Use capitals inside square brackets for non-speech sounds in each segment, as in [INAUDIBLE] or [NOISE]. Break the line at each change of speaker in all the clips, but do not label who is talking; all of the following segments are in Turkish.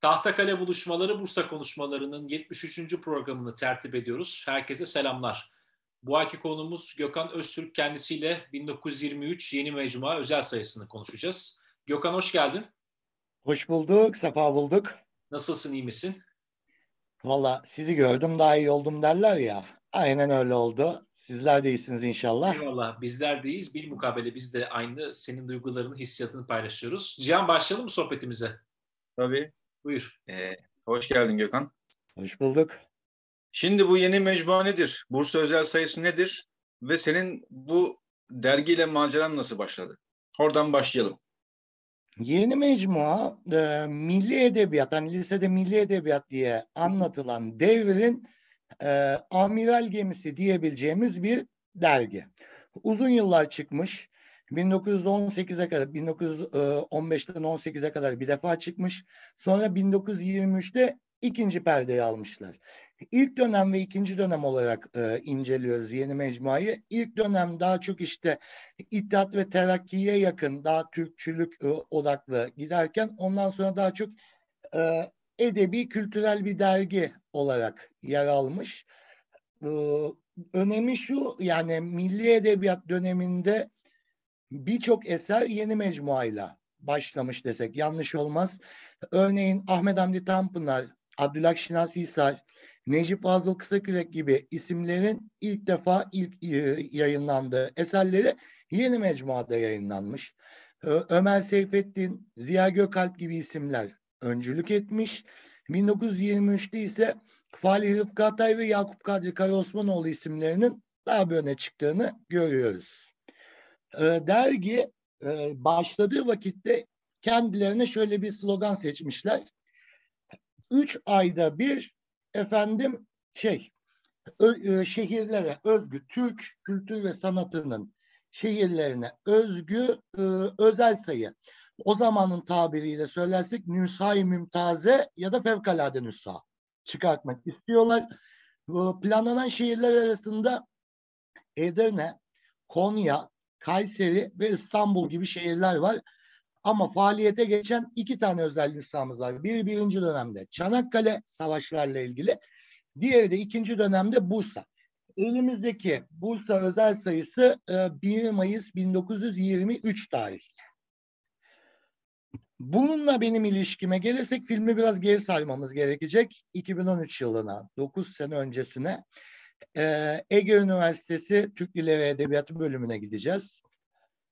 Tahtakale Buluşmaları Bursa Konuşmaları'nın 73. programını tertip ediyoruz. Herkese selamlar. Bu ayki konumuz Gökhan Öztürk kendisiyle 1923 Yeni Mecmua özel sayısını konuşacağız. Gökhan hoş geldin.
Hoş bulduk, sefa bulduk.
Nasılsın, iyi misin?
Valla sizi gördüm daha iyi oldum derler ya. Aynen öyle oldu. Sizler de iyisiniz inşallah.
Eyvallah. Bizler de iyiyiz. Bir mukabele biz de aynı senin duygularını, hissiyatını paylaşıyoruz. Cihan başlayalım mı sohbetimize?
Tabii.
Buyur.
Ee, hoş geldin Gökhan.
Hoş bulduk.
Şimdi bu yeni mecmua nedir? Bursa özel sayısı nedir? Ve senin bu dergiyle maceran nasıl başladı? Oradan başlayalım.
Yeni mecmua e, milli edebiyat, hani lisede milli edebiyat diye anlatılan devrin e, amiral gemisi diyebileceğimiz bir dergi. Uzun yıllar çıkmış. 1918'e kadar, 1915'ten 18'e kadar bir defa çıkmış. Sonra 1923'te ikinci perdeyi almışlar. İlk dönem ve ikinci dönem olarak e, inceliyoruz yeni mecmuayı. İlk dönem daha çok işte İttihat ve Terakki'ye yakın, daha Türkçülük e, odaklı giderken ondan sonra daha çok e, edebi, kültürel bir dergi olarak yer almış. E, önemi şu, yani milli edebiyat döneminde birçok eser yeni mecmuayla başlamış desek yanlış olmaz. Örneğin Ahmet Hamdi Tanpınar, Abdülhak Şinasi Hisar, Necip Fazıl Kısakürek gibi isimlerin ilk defa ilk e, yayınlandığı eserleri yeni mecmuada yayınlanmış. Ömer Seyfettin, Ziya Gökalp gibi isimler öncülük etmiş. 1923'te ise Falih Rıfkı Atay ve Yakup Kadri Karaosmanoğlu isimlerinin daha bir öne çıktığını görüyoruz. Dergi başladığı vakitte kendilerine şöyle bir slogan seçmişler. Üç ayda bir efendim şey ö, şehirlere özgü Türk kültür ve sanatının şehirlerine özgü e, özel sayı. O zamanın tabiriyle söylersek nüshay mümtaze ya da fevkalade nüsha çıkartmak istiyorlar. Planlanan şehirler arasında Edirne, Konya, Kayseri ve İstanbul gibi şehirler var. Ama faaliyete geçen iki tane özel lisamız var. Biri birinci dönemde Çanakkale savaşlarla ilgili. Diğeri de ikinci dönemde Bursa. Elimizdeki Bursa özel sayısı 1 e, Mayıs 1923 tarihli. Bununla benim ilişkime gelirsek filmi biraz geri saymamız gerekecek. 2013 yılına, 9 sene öncesine e, Ege Üniversitesi Türk Dili ve Edebiyatı bölümüne gideceğiz.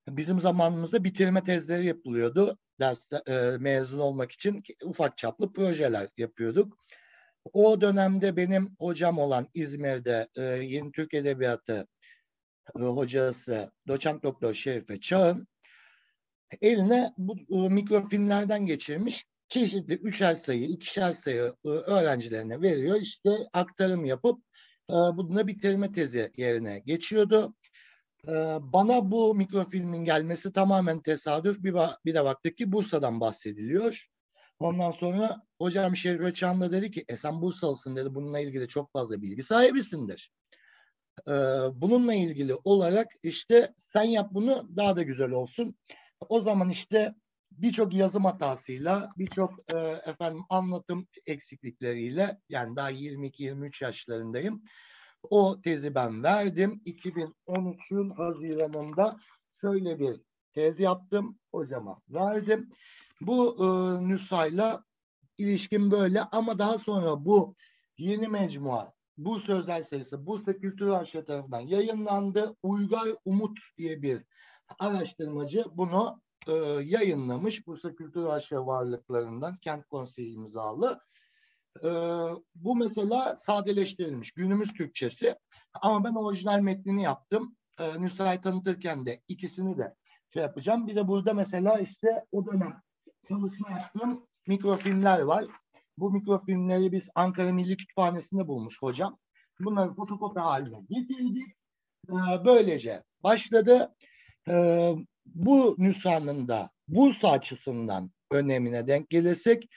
Bizim zamanımızda bitirme tezleri yapılıyordu. Derste e, mezun olmak için ufak çaplı projeler yapıyorduk. O dönemde benim hocam olan İzmir'de e, Yeni Türk Edebiyatı e, hocası doçent doktor Şerife Çağın eline bu e, mikrofilmlerden geçirmiş çeşitli üçer sayı, ikişer sayı e, öğrencilerine veriyor. İşte aktarım yapıp e, bununla bitirme tezi yerine geçiyordu. Ee, bana bu mikrofilmin gelmesi tamamen tesadüf. Bir, bir de baktık ki Bursa'dan bahsediliyor. Ondan sonra hocam Şerife Çan'da dedi ki e sen Bursalısın dedi. Bununla ilgili çok fazla bilgi sahibisindir. Ee, bununla ilgili olarak işte sen yap bunu daha da güzel olsun. O zaman işte birçok yazım hatasıyla, birçok e, efendim anlatım eksiklikleriyle yani daha 22-23 yaşlarındayım. O tezi ben verdim. 2013'ün Haziran'ında şöyle bir tez yaptım. Hocama verdim. Bu e, nüshayla ilişkim böyle ama daha sonra bu yeni mecmua bu sözel sayısı Bursa Kültür Arşivi tarafından yayınlandı. Uygar Umut diye bir araştırmacı bunu e, yayınlamış. Bursa Kültür Arşivi varlıklarından Kent Konseyi imzalı. E, bu mesela sadeleştirilmiş günümüz Türkçesi ama ben orijinal metnini yaptım. E, Nusra'yı tanıtırken de ikisini de şey yapacağım. Bir de burada mesela işte o dönem çalışma yaptığım mikrofilmler var. Bu mikrofilmleri biz Ankara Milli Kütüphanesi'nde bulmuş hocam. Bunları fotokopi haline getirdik. Ee, böylece başladı. Bu nüshanın da Bursa açısından önemine denk gelirsek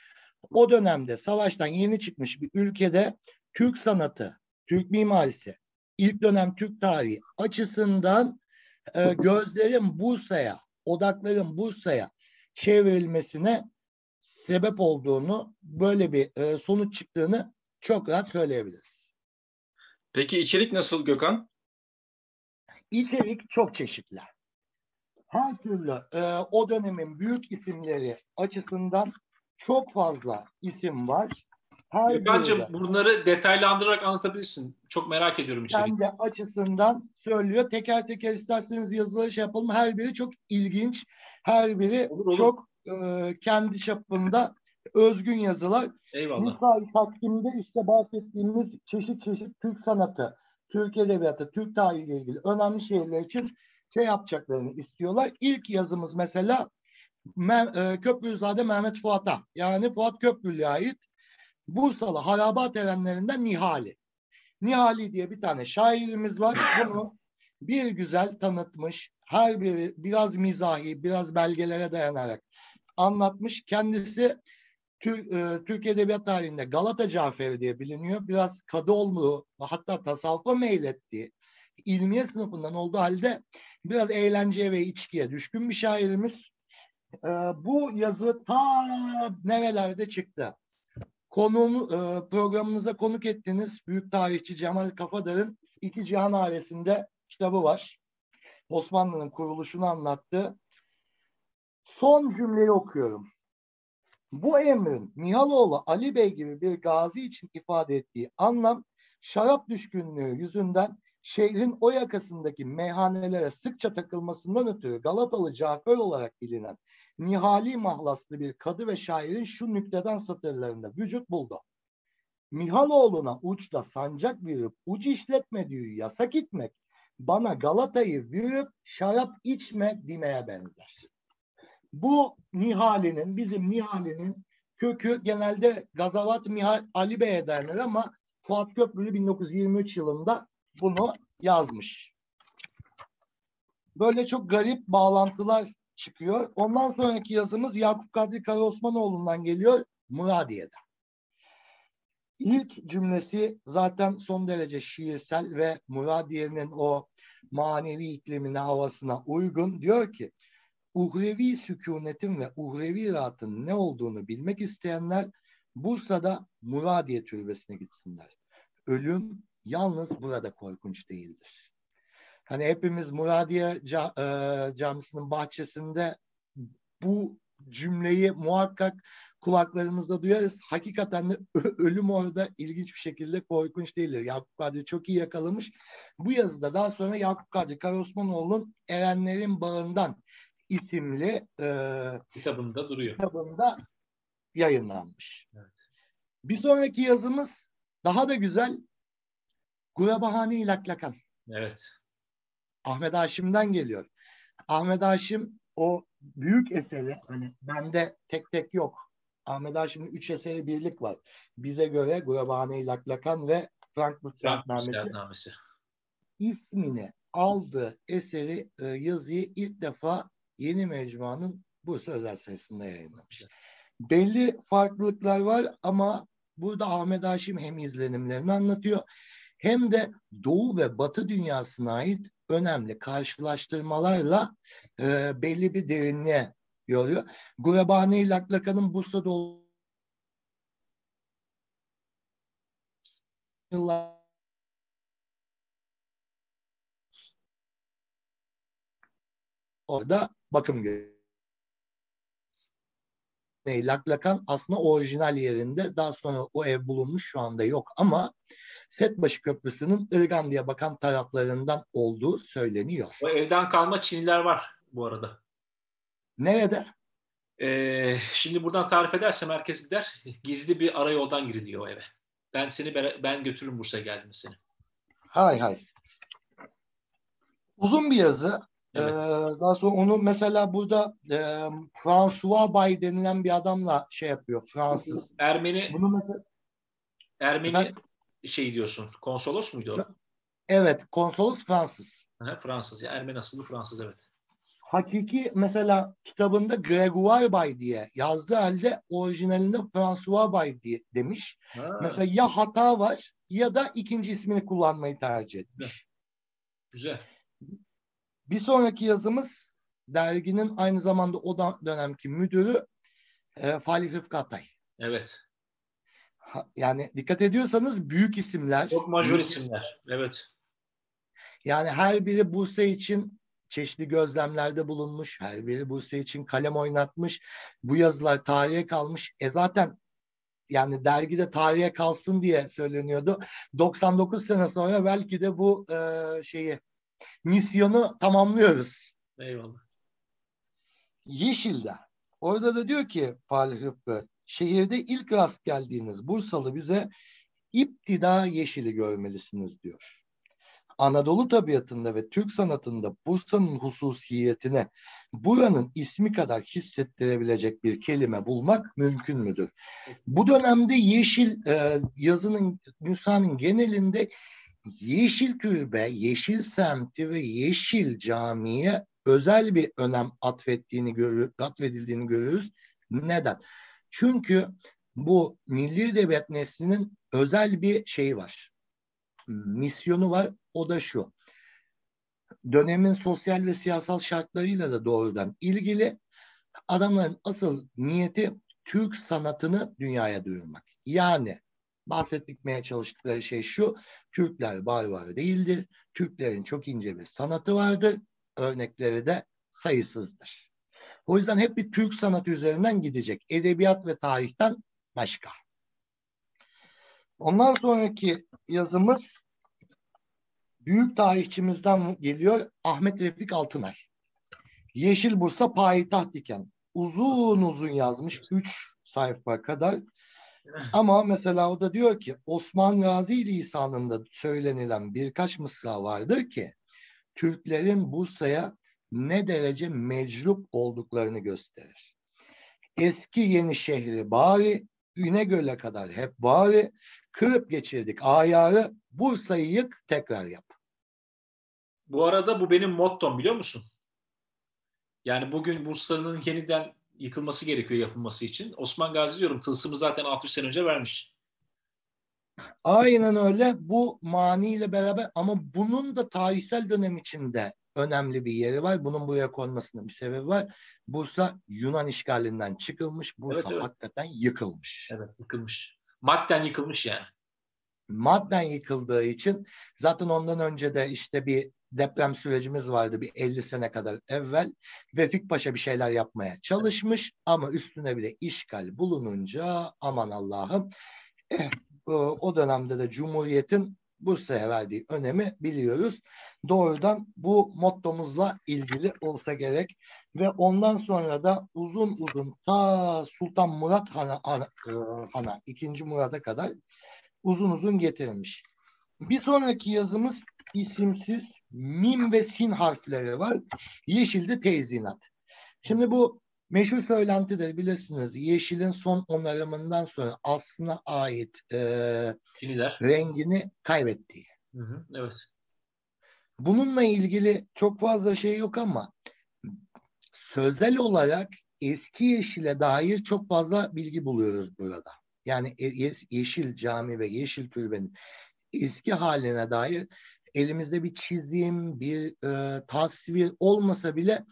o dönemde savaştan yeni çıkmış bir ülkede Türk sanatı, Türk mimarisi, ilk dönem Türk tarihi açısından e, gözlerin Bursa'ya, odakların Bursa'ya çevrilmesine sebep olduğunu, böyle bir e, sonuç çıktığını çok rahat söyleyebiliriz.
Peki içerik nasıl Gökhan?
İçerik çok çeşitli. Her türlü e, o dönemin büyük isimleri açısından çok fazla isim var.
Her Gökhan'cığım bunları detaylandırarak anlatabilirsin. Çok merak ediyorum içeriği.
Kendi açısından söylüyor. Teker teker isterseniz yazıları şey yapalım. Her biri çok ilginç. Her biri olur, olur. çok e, kendi çapında özgün yazılar.
Eyvallah.
Misal takvimde işte bahsettiğimiz çeşit çeşit Türk sanatı, Türk edebiyatı, Türk tarihi ile ilgili önemli şeyler için şey yapacaklarını istiyorlar. İlk yazımız mesela e, Köprülüzade Mehmet Fuat'a yani Fuat Köprülü'ye ait Bursalı Harabat erenlerinden Nihali. Nihali diye bir tane şairimiz var. Bunu bir güzel tanıtmış. Her biri biraz mizahi, biraz belgelere dayanarak anlatmış. Kendisi Türk, e, Türk Edebiyat tarihinde Galata Caferi diye biliniyor. Biraz Kadıoğlu hatta tasavvufa meylettiği ilmiye sınıfından olduğu halde biraz eğlenceye ve içkiye düşkün bir şairimiz. E, bu yazı ta nerelerde çıktı? Konuğum, e, programınıza konuk ettiğiniz büyük tarihçi Cemal Kafadar'ın İki Cihan Ailesi'nde kitabı var. Osmanlı'nın kuruluşunu anlattı. Son cümleyi okuyorum. Bu emrin Mihaloğlu Ali Bey gibi bir gazi için ifade ettiği anlam şarap düşkünlüğü yüzünden şehrin o yakasındaki meyhanelere sıkça takılmasından ötürü Galatalı Cafer olarak bilinen Nihali mahlaslı bir kadı ve şairin şu nükteden satırlarında vücut buldu. Mihaloğlu'na uçta sancak verip uç işletmediği yasak etmek bana Galata'yı verip şarap içme demeye benzer. Bu Nihali'nin, bizim Nihali'nin kökü genelde Gazavat Mihal Ali Bey'e dayanır ama Fuat Köprülü 1923 yılında bunu yazmış. Böyle çok garip bağlantılar çıkıyor. Ondan sonraki yazımız Yakup Kadri Karaosmanoğlu'ndan geliyor Muradiye'den. İlk cümlesi zaten son derece şiirsel ve Muradiye'nin o manevi iklimine, havasına uygun. Diyor ki, uhrevi sükunetin ve uhrevi rahatın ne olduğunu bilmek isteyenler Bursa'da Muradiye Türbesi'ne gitsinler. Ölüm yalnız burada korkunç değildir. Hani hepimiz Muradiye e, Camisi'nin bahçesinde bu cümleyi muhakkak kulaklarımızda duyarız. Hakikaten de ölüm orada ilginç bir şekilde korkunç değildir. Yakup Kadri çok iyi yakalamış. Bu yazıda daha sonra Yakup Kadri Karosmanoğlu'nun Erenlerin Bağından isimli e,
kitabında duruyor.
Kitabında yayınlanmış.
Evet.
Bir sonraki yazımız daha da güzel. Gurabahane İlaklakan.
Evet.
Ahmet Haşim'den geliyor. Ahmet Haşim o büyük eseri hani bende tek tek yok. Ahmet Haşim'in üç eseri birlik var. Bize göre Gurabahane Laklakan ve Frankfurt Şartnamesi. İsmini aldığı eseri e, yazıyı ilk defa Yeni Mecmua'nın Bursa özel sayısında yayınlamış. Belli farklılıklar var ama burada Ahmet Haşim hem izlenimlerini anlatıyor hem de Doğu ve Batı dünyasına ait önemli karşılaştırmalarla e, belli bir derinliğe yoruyor. Gurebani Laklakan'ın Bursa'da orada bakım görüyor. Laklakan aslında orijinal yerinde. Daha sonra o ev bulunmuş şu anda yok ama Setbaşı Köprüsü'nün Irgan diye bakan taraflarından olduğu söyleniyor.
O evden kalma Çiniler var bu arada.
Nerede?
Ee, şimdi buradan tarif edersem herkes gider. Gizli bir arayoldan giriliyor o eve. Ben seni ben götürürüm Bursa'ya geldim seni.
Hay hay. Uzun bir yazı. Evet. Ee, daha sonra onu mesela burada e, François Bay denilen bir adamla şey yapıyor. Fransız.
Ermeni Bunu mesela Ermeni ben, şey diyorsun. Konsolos muydu o?
Evet. Konsolos Fransız.
Fransız. Ya Ermeni asıllı Fransız evet.
Hakiki mesela kitabında Gregoire Bay diye yazdığı halde orijinalinde François Bay diye demiş. Ha. Mesela ya hata var ya da ikinci ismini kullanmayı tercih etmiş.
Güzel.
Bir sonraki yazımız derginin aynı zamanda o dönemki müdürü e, Falih Rıfkı Atay.
Evet.
Yani dikkat ediyorsanız büyük isimler.
Çok majör isimler. Evet.
Yani her biri Bursa için çeşitli gözlemlerde bulunmuş. Her biri Bursa için kalem oynatmış. Bu yazılar tarihe kalmış. E zaten yani dergide tarihe kalsın diye söyleniyordu. 99 sene sonra belki de bu e, şeyi misyonu tamamlıyoruz.
Eyvallah.
Yeşil'de. Orada da diyor ki Falih Rıfkı, şehirde ilk rast geldiğiniz Bursalı bize iptida yeşili görmelisiniz diyor. Anadolu tabiatında ve Türk sanatında Bursa'nın hususiyetine buranın ismi kadar hissettirebilecek bir kelime bulmak mümkün müdür? Bu dönemde yeşil e, yazının nüshanın genelinde yeşil türbe, yeşil semti ve yeşil camiye özel bir önem atfettiğini görür, atfedildiğini görürüz. Neden? Çünkü bu milli edebiyat neslinin özel bir şeyi var. Misyonu var. O da şu. Dönemin sosyal ve siyasal şartlarıyla da doğrudan ilgili adamların asıl niyeti Türk sanatını dünyaya duyurmak. Yani bahsetmeye çalıştıkları şey şu. Türkler barbar değildir. Türklerin çok ince bir sanatı vardır. Örnekleri de sayısızdır. O yüzden hep bir Türk sanatı üzerinden gidecek. Edebiyat ve tarihten başka. Ondan sonraki yazımız büyük tarihçimizden geliyor Ahmet Refik Altınay. Yeşil Bursa payitaht iken uzun uzun yazmış. Üç sayfa kadar. Ama mesela o da diyor ki Osman Gazi lisanında söylenilen birkaç mısra vardır ki Türklerin Bursa'ya ne derece mecrup olduklarını gösterir. Eski yeni şehri bari İnegöl'e kadar hep bari kırıp geçirdik ayarı Bursa'yı yık tekrar yap.
Bu arada bu benim mottom biliyor musun? Yani bugün Bursa'nın yeniden yıkılması gerekiyor yapılması için. Osman Gazi diyorum tılsımı zaten 600 sene önce vermiş.
Aynen öyle. Bu maniyle beraber ama bunun da tarihsel dönem içinde önemli bir yeri var. Bunun buraya konmasının bir sebebi var. Bursa Yunan işgalinden çıkılmış. Bursa evet, evet. hakikaten yıkılmış.
Evet yıkılmış. Madden yıkılmış yani.
Madden yıkıldığı için zaten ondan önce de işte bir deprem sürecimiz vardı bir 50 sene kadar evvel. Vefik Paşa bir şeyler yapmaya çalışmış ama üstüne bile işgal bulununca aman Allah'ım eh, o dönemde de Cumhuriyet'in Bursa'ya verdiği önemi biliyoruz. Doğrudan bu mottomuzla ilgili olsa gerek ve ondan sonra da uzun uzun ta Sultan Murat Han'a, Han'a 2. Murat'a kadar uzun uzun getirilmiş. Bir sonraki yazımız isimsiz mim ve sin harfleri var. Yeşilde tezinat. Şimdi bu meşhur söylentidir bilirsiniz. Yeşilin son onarımından sonra aslına ait e, rengini kaybettiği.
Hı hı, evet.
Bununla ilgili çok fazla şey yok ama sözel olarak eski yeşile dair çok fazla bilgi buluyoruz burada. Yani e, yeşil cami ve yeşil türbenin eski haline dair elimizde bir çizim, bir e, tasvir olmasa bile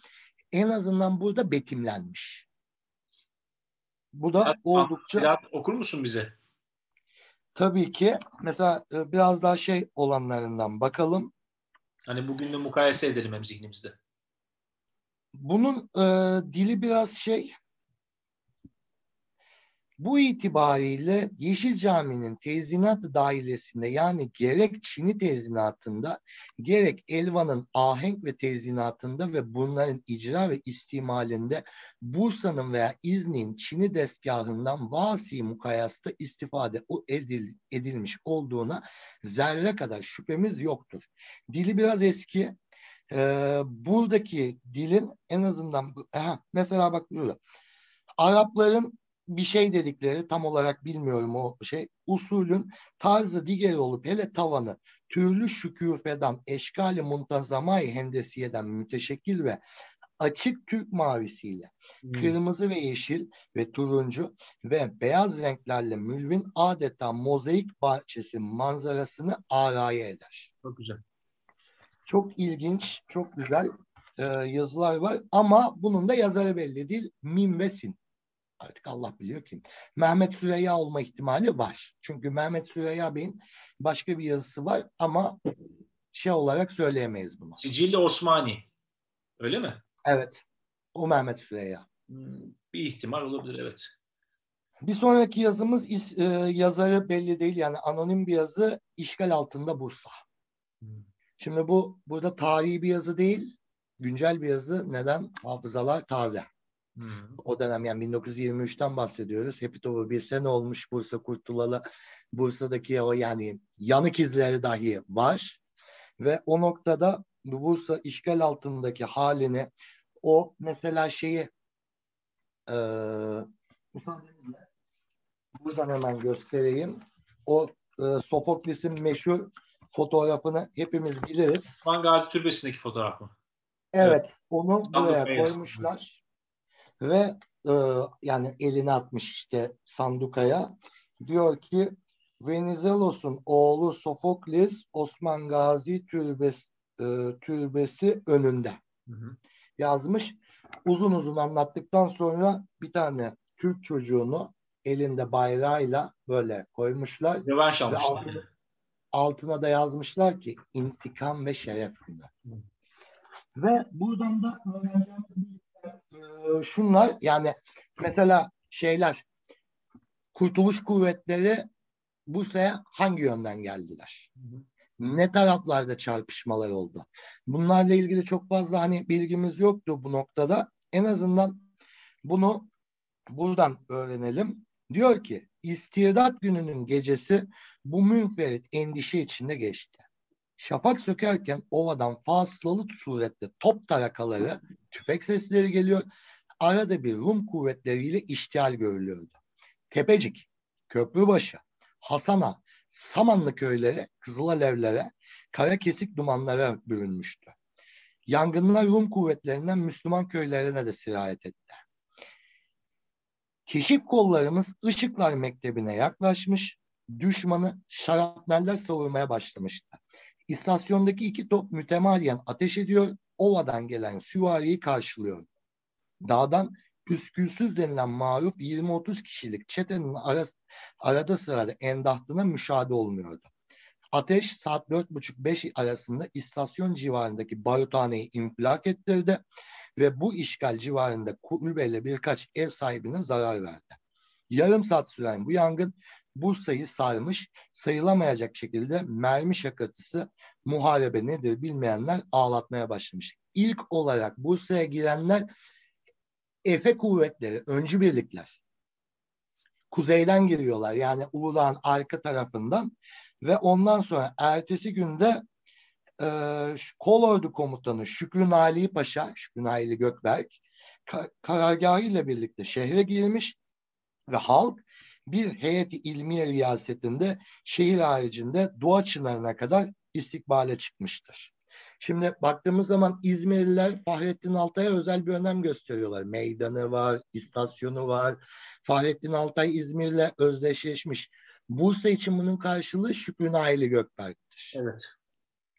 en azından burada betimlenmiş. Bu da biraz, oldukça...
Biraz okur musun bize?
Tabii ki. Mesela e, biraz daha şey olanlarından bakalım.
Hani bugün de mukayese edelim hem zihnimizde.
Bunun e, dili biraz şey bu itibariyle Yeşil Cami'nin tezinat dailesinde yani gerek Çin'i tezinatında gerek Elvan'ın ahenk ve tezinatında ve bunların icra ve istimalinde Bursa'nın veya İznik'in Çin'i destgahından vasi mukayasta istifade edil, edilmiş olduğuna zerre kadar şüphemiz yoktur. Dili biraz eski. Ee, buradaki dilin en azından aha, mesela bak burada Arapların bir şey dedikleri tam olarak bilmiyorum o şey. Usulün tarzı diğer olup hele tavanı türlü şükufeden eşkali muntazamay hendesiyeden müteşekkil ve açık Türk mavisiyle hmm. kırmızı ve yeşil ve turuncu ve beyaz renklerle mülvin adeta mozaik bahçesi manzarasını araya eder.
Çok güzel.
Çok ilginç, çok güzel e, yazılar var ama bunun da yazarı belli değil. Mim ve Sin. Artık Allah biliyor kim. Mehmet Süreyya olma ihtimali var. Çünkü Mehmet Süreyya Bey'in başka bir yazısı var ama şey olarak söyleyemeyiz bunu.
Sicilli Osmani. Öyle mi?
Evet. O Mehmet Süreyya.
Hmm, Bir ihtimal olabilir evet.
Bir sonraki yazımız is- e, yazarı belli değil. Yani anonim bir yazı işgal altında Bursa.
Hmm.
Şimdi bu burada tarihi bir yazı değil. Güncel bir yazı. Neden? Hafızalar taze.
Hmm.
O dönem yani 1923'ten bahsediyoruz. Hepitobu bir sene olmuş Bursa kurtulalı. Bursa'daki o yani yanık izleri dahi var. Ve o noktada bu Bursa işgal altındaki halini o mesela şeyi müsaadenizle buradan hemen göstereyim. O e, Sofokles'in meşhur fotoğrafını hepimiz biliriz.
Osman Gazi Türbesi'ndeki fotoğraf mı?
Evet, onu buraya koymuşlar ve e, yani elini atmış işte sandukaya. Diyor ki Venizelos'un oğlu Sofokles Osman Gazi türbesi, e, türbesi önünde
Hı hı.
yazmış. Uzun uzun anlattıktan sonra bir tane Türk çocuğunu elinde bayrağıyla böyle koymuşlar.
Rövanş
Ve
almışlar.
altına, altına da yazmışlar ki intikam ve şeref günü.
Hı.
Ve buradan da öğreneceğimiz e, şunlar yani mesela şeyler kurtuluş kuvvetleri Bursa'ya hangi yönden geldiler?
Hı hı.
Ne taraflarda çarpışmalar oldu? Bunlarla ilgili çok fazla hani bilgimiz yoktu bu noktada. En azından bunu buradan öğrenelim. Diyor ki İstidat gününün gecesi bu münferit endişe içinde geçti. Şafak sökerken ovadan fasılalı surette top tarakaları, tüfek sesleri geliyor. Arada bir Rum kuvvetleriyle iştihal görülüyordu. Tepecik, Köprübaşı, Hasana, Samanlı köyleri Kızılalevlere, kara kesik dumanlara bürünmüştü. Yangınlar Rum kuvvetlerinden Müslüman köylerine de sirayet etti. Keşif kollarımız Işıklar Mektebi'ne yaklaşmış, düşmanı şarapneller savurmaya başlamıştı. İstasyondaki iki top mütemadiyen ateş ediyor, ovadan gelen süvariyi karşılıyor. Dağdan püskülsüz denilen maruf 20-30 kişilik çetenin aras, arada sırada endahtına müşahede olmuyordu. Ateş saat 4.30-5 arasında istasyon civarındaki baruthaneyi infilak ettirdi ve bu işgal civarında kulübeyle birkaç ev sahibine zarar verdi. Yarım saat süren bu yangın Bursa'yı sarmış, sayılamayacak şekilde mermi şakırtısı muharebe nedir bilmeyenler ağlatmaya başlamış. İlk olarak Bursa'ya girenler Efe kuvvetleri, öncü birlikler. Kuzeyden giriyorlar yani Uludağ'ın arka tarafından ve ondan sonra ertesi günde e, Kolordu komutanı Şükrü Naili Paşa, Şükrü Naili Gökberk ka- karargahı ile birlikte şehre girmiş ve halk bir heyeti ilmiye riyasetinde şehir haricinde Dua Çınarı'na kadar istikbale çıkmıştır. Şimdi baktığımız zaman İzmirliler Fahrettin Altay'a özel bir önem gösteriyorlar. Meydanı var, istasyonu var. Fahrettin Altay İzmir'le özdeşleşmiş. Bursa için bunun karşılığı Şükrü Naili Gökberk'tir.
Evet.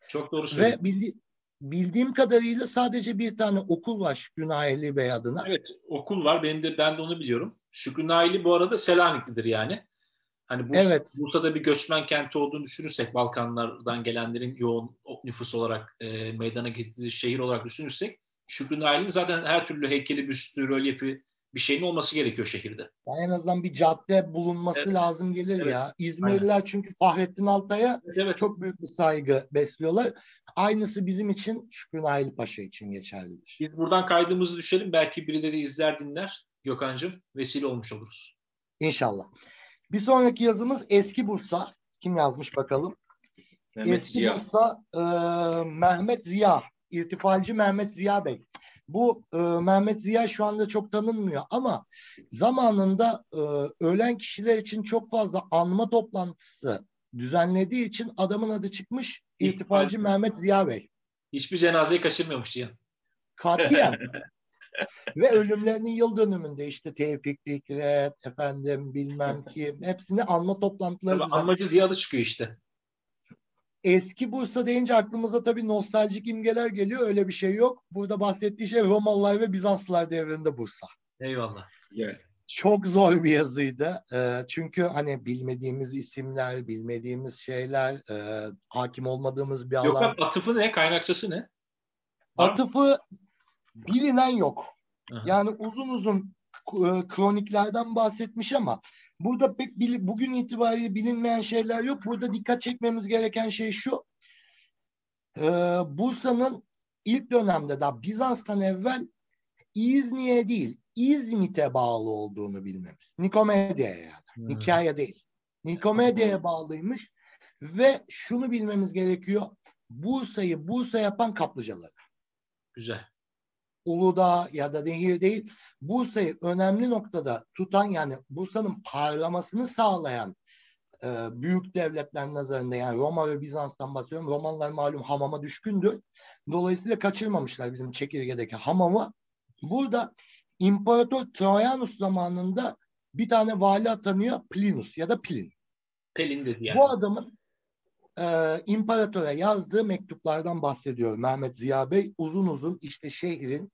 Çok doğru söylüyorsun.
Ve bildi, bildiğim kadarıyla sadece bir tane okul var Şükrü Naili Bey adına.
Evet okul var. Benim de ben de onu biliyorum. Şükrü Naili bu arada Selaniklidir yani. Hani Bursa,
Evet.
Bursa'da bir göçmen kenti olduğunu düşünürsek Balkanlardan gelenlerin yoğun nüfus olarak e, meydana getirdiği şehir olarak düşünürsek Şükrü Nail'in zaten her türlü heykeli, büstü, rölyefi bir şeyin olması gerekiyor şehirde.
Yani en azından bir cadde bulunması
Evet.
lazım gelir
Evet.
ya. İzmirliler çünkü Fahrettin Altay'a
evet.
çok büyük bir saygı besliyorlar. Aynısı bizim için Şükrü Nail Paşa için geçerlidir.
Biz buradan kaydımızı düşelim. Belki birileri izler dinler. Gökhan'cığım vesile olmuş oluruz.
İnşallah. Bir sonraki yazımız Eski Bursa. Kim yazmış bakalım?
Mehmet
Eski
Ziya.
Bursa e, Mehmet Ziya. İrtifalci Mehmet Ziya Bey. Bu e, Mehmet Ziya şu anda çok tanınmıyor ama zamanında e, ölen kişiler için çok fazla anma toplantısı düzenlediği için adamın adı çıkmış İrtifalci. Mehmet Ziya Bey.
Hiçbir cenazeyi kaçırmıyormuş Cihan.
Katiyen. [LAUGHS] Ve ölümlerinin yıl dönümünde işte Tevfik Fikret, efendim bilmem kim hepsini anma toplantıları
Tabii. Anmacı adı çıkıyor işte.
Eski Bursa deyince aklımıza tabii nostaljik imgeler geliyor. Öyle bir şey yok. Burada bahsettiği şey Romalılar ve Bizanslılar devrinde Bursa.
Eyvallah.
Yeah.
çok zor bir yazıydı. E, çünkü hani bilmediğimiz isimler, bilmediğimiz şeyler, e, hakim olmadığımız bir alan.
Yok atıfı ne? Kaynakçası ne?
Atıfı bilinen yok. Aha. Yani uzun uzun e, kroniklerden bahsetmiş ama burada pek bugün itibariyle bilinmeyen şeyler yok. Burada dikkat çekmemiz gereken şey şu. E, Bursa'nın ilk dönemde daha Bizans'tan evvel İzni'ye değil İzmit'e bağlı olduğunu bilmemiz. Nikomedya'ya yani. Hmm. Nikaya değil. Nikomedya'ya bağlıymış ve şunu bilmemiz gerekiyor. Bursa'yı Bursa yapan kaplıcaları.
Güzel.
Uludağ ya da nehir değil. Bursa'yı önemli noktada tutan yani Bursa'nın parlamasını sağlayan e, büyük devletler nazarında yani Roma ve Bizans'tan bahsediyorum. Romalılar malum hamama düşkündür. Dolayısıyla kaçırmamışlar bizim çekirgedeki hamamı. Burada İmparator Trajanus zamanında bir tane vali atanıyor Plinus ya da Plin.
Pelin dedi yani.
Bu adamın e, imparatora yazdığı mektuplardan bahsediyor Mehmet Ziya Bey. Uzun uzun işte şehrin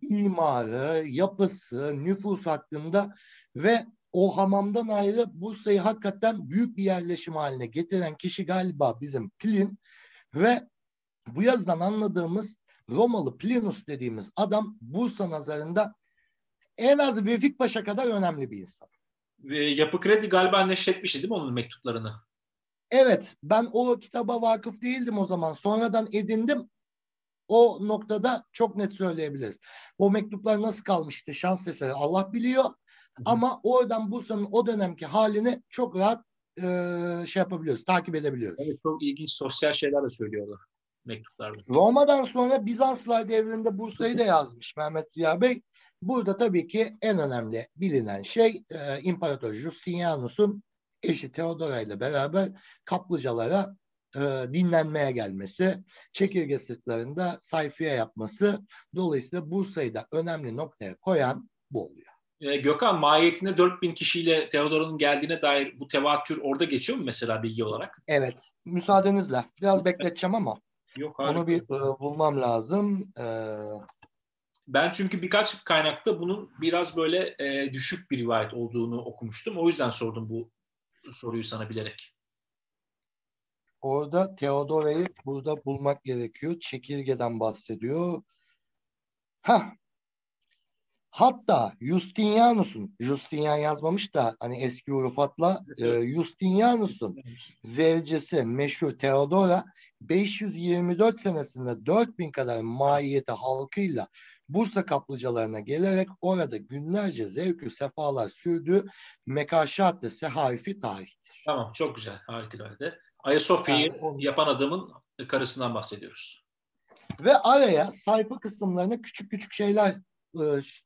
imarı, yapısı, nüfus hakkında ve o hamamdan ayrı Bursa'yı hakikaten büyük bir yerleşim haline getiren kişi galiba bizim Plin ve bu yazdan anladığımız Romalı Plinus dediğimiz adam Bursa nazarında en az Vefik Paşa kadar önemli bir insan.
Yapı Kredi galiba neşretmişti değil mi onun mektuplarını?
Evet ben o kitaba vakıf değildim o zaman. Sonradan edindim. O noktada çok net söyleyebiliriz. O mektuplar nasıl kalmıştı şans eseri Allah biliyor. Ama oradan Bursa'nın o dönemki halini çok rahat e, şey yapabiliyoruz, takip edebiliyoruz.
Evet çok ilginç sosyal şeyler de söylüyorlar mektuplarda.
Roma'dan sonra Bizanslar devrinde Bursa'yı da yazmış Mehmet Ziya Bey. Burada tabii ki en önemli bilinen şey e, İmparator Justinianus'un eşi Theodora ile beraber kaplıcalara e, dinlenmeye gelmesi, çekirge sırtlarında sayfiye yapması, dolayısıyla Bursa'yı da önemli noktaya koyan bu oluyor.
E, Gökhan mahiyetinde 4000 kişiyle Teodora'nın geldiğine dair bu tevatür orada geçiyor mu mesela bilgi olarak?
Evet. Müsaadenizle. Biraz bekleteceğim ama. Yok, Onu bir e, bulmam lazım. E,
ben çünkü birkaç kaynakta bunun biraz böyle e, düşük bir rivayet olduğunu okumuştum. O yüzden sordum bu soruyu sana bilerek.
Orada Theodora'yı burada bulmak gerekiyor. Çekirgeden bahsediyor. Ha. Hatta Justinianus'un, Justinian yazmamış da hani eski Rufat'la e, Justinianus'un zevcesi meşhur Theodora 524 senesinde 4000 kadar mahiyeti halkıyla Bursa kaplıcalarına gelerek orada günlerce zevkü sefalar sürdüğü mekaşat-ı seharifi tarihtir.
Tamam çok güzel harikulade. Ayasofya'yı yani onu... yapan adamın karısından bahsediyoruz.
Ve araya sayfa kısımlarına küçük küçük şeyler e,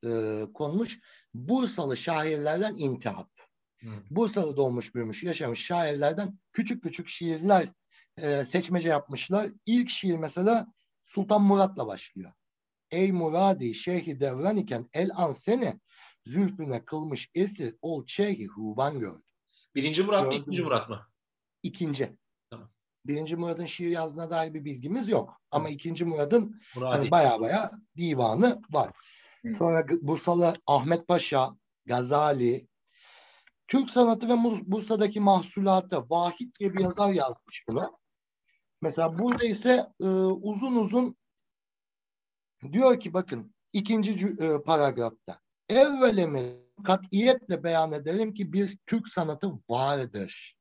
e, konmuş. Bursalı şairlerden intihap. Hmm. Bursa'da doğmuş büyümüş yaşamış şairlerden küçük küçük şiirler e, seçmece yapmışlar. İlk şiir mesela Sultan Murat'la başlıyor. Ey muradi şeyhi devran iken el an seni zülfüne kılmış esir ol şeyhi huban gördü.
Birinci Murat mı ikinci Murat mı?
İkinci. Tamam. Birinci Murat'ın şiir yazdığına dair bir bilgimiz yok. Ama ikinci Murat'ın hani baya baya divanı var. Hı. Sonra Bursalı Ahmet Paşa, Gazali, Türk sanatı ve Bursa'daki mahsulatı Vahit diye bir yazar yazmış bunu. Mesela burada ise e, uzun uzun Diyor ki bakın ikinci e, paragrafta. Evvelemi katiyetle beyan edelim ki bir Türk sanatı vardır.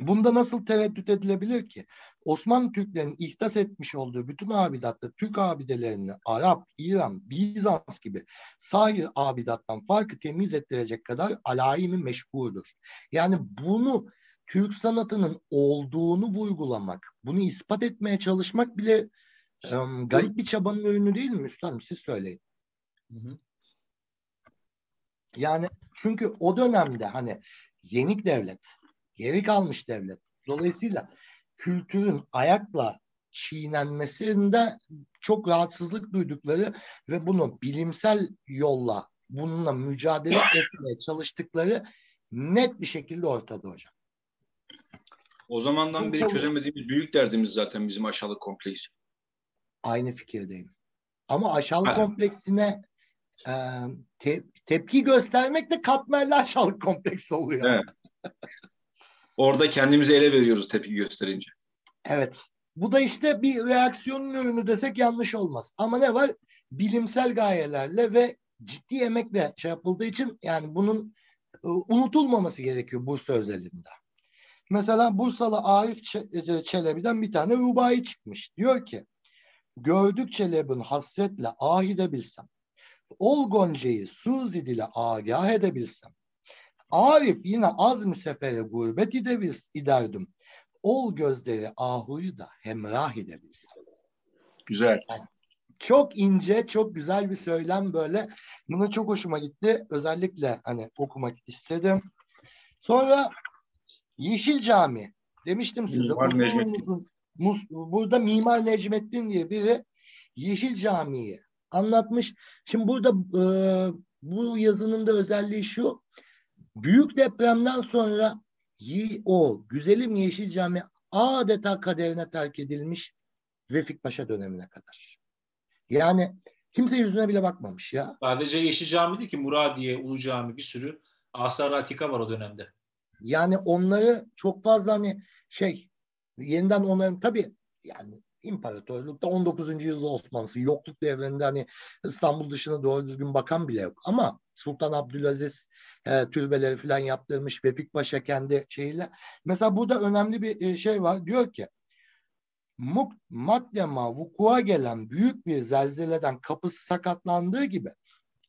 Bunda nasıl tereddüt edilebilir ki? Osmanlı Türklerin ihdas etmiş olduğu bütün abidatta Türk abidelerini Arap, İran, Bizans gibi sahil abidattan farkı temiz ettirecek kadar alayimi meşhurdur. Yani bunu Türk sanatının olduğunu vurgulamak, bunu ispat etmeye çalışmak bile Um, garip bir çabanın ürünü değil mi Üstadım? Siz söyleyin. Hı hı. Yani çünkü o dönemde hani yenik devlet, geri kalmış devlet. Dolayısıyla kültürün ayakla çiğnenmesinde çok rahatsızlık duydukları ve bunu bilimsel yolla bununla mücadele [COUGHS] etmeye çalıştıkları net bir şekilde ortada hocam.
O zamandan beri çözemediğimiz büyük derdimiz zaten bizim aşağılık kompleksi
aynı fikirdeyim. Ama aşağılık kompleksine e, te, tepki göstermek de katmerli aşağılık kompleksi oluyor.
Evet. Orada kendimizi ele veriyoruz tepki gösterince.
Evet. Bu da işte bir reaksiyonun ürünü desek yanlış olmaz. Ama ne var? Bilimsel gayelerle ve ciddi emekle şey yapıldığı için yani bunun e, unutulmaması gerekiyor Bursa özelinde. Mesela Bursalı Arif Çelebi'den bir tane rubai çıkmış. Diyor ki gördük Çelebi'nin hasretle ah edebilsem. Ol Gonca'yı Suzi dile agah edebilsem. Arif yine az mı sefere gurbet iderdim. Ol gözleri ahuyu da hemrah edebilsem.
Güzel.
Yani çok ince, çok güzel bir söylem böyle. Buna çok hoşuma gitti. Özellikle hani okumak istedim. Sonra Yeşil Cami. Demiştim size. Uzun uzun, mus, burada Mimar Necmettin diye biri Yeşil Cami'yi anlatmış. Şimdi burada e, bu yazının da özelliği şu. Büyük depremden sonra o güzelim Yeşil Cami adeta kaderine terk edilmiş Vefik Paşa dönemine kadar. Yani kimse yüzüne bile bakmamış ya.
Sadece Yeşil Cami değil ki Muradiye, Ulu Cami bir sürü Asar Atika var o dönemde.
Yani onları çok fazla hani şey yeniden onların tabii yani imparatorlukta 19. yüzyıl Osmanlısı yokluk devlerinde hani İstanbul dışına doğru düzgün bakan bile yok. Ama Sultan Abdülaziz e, türbeleri falan yaptırmış Vefik Paşa kendi şeyiyle. Mesela burada önemli bir e, şey var. Diyor ki Makdema vukua gelen büyük bir zelzeleden kapısı sakatlandığı gibi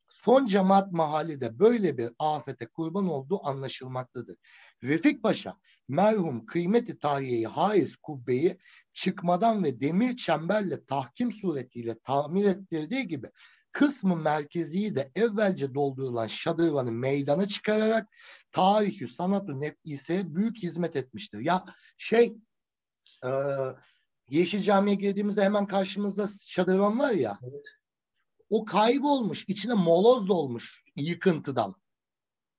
son cemaat mahalli de böyle bir afete kurban olduğu anlaşılmaktadır. Refik Paşa merhum kıymeti tarihi haiz kubbeyi çıkmadan ve demir çemberle tahkim suretiyle tamir ettirdiği gibi kısmı merkeziyi de evvelce doldurulan şadırvanı meydana çıkararak tarihi sanatı nefiseye büyük hizmet etmiştir. Ya şey e, Yeşil Cami'ye girdiğimizde hemen karşımızda şadırvan var ya. Evet. O kaybolmuş. içine moloz dolmuş yıkıntıdan.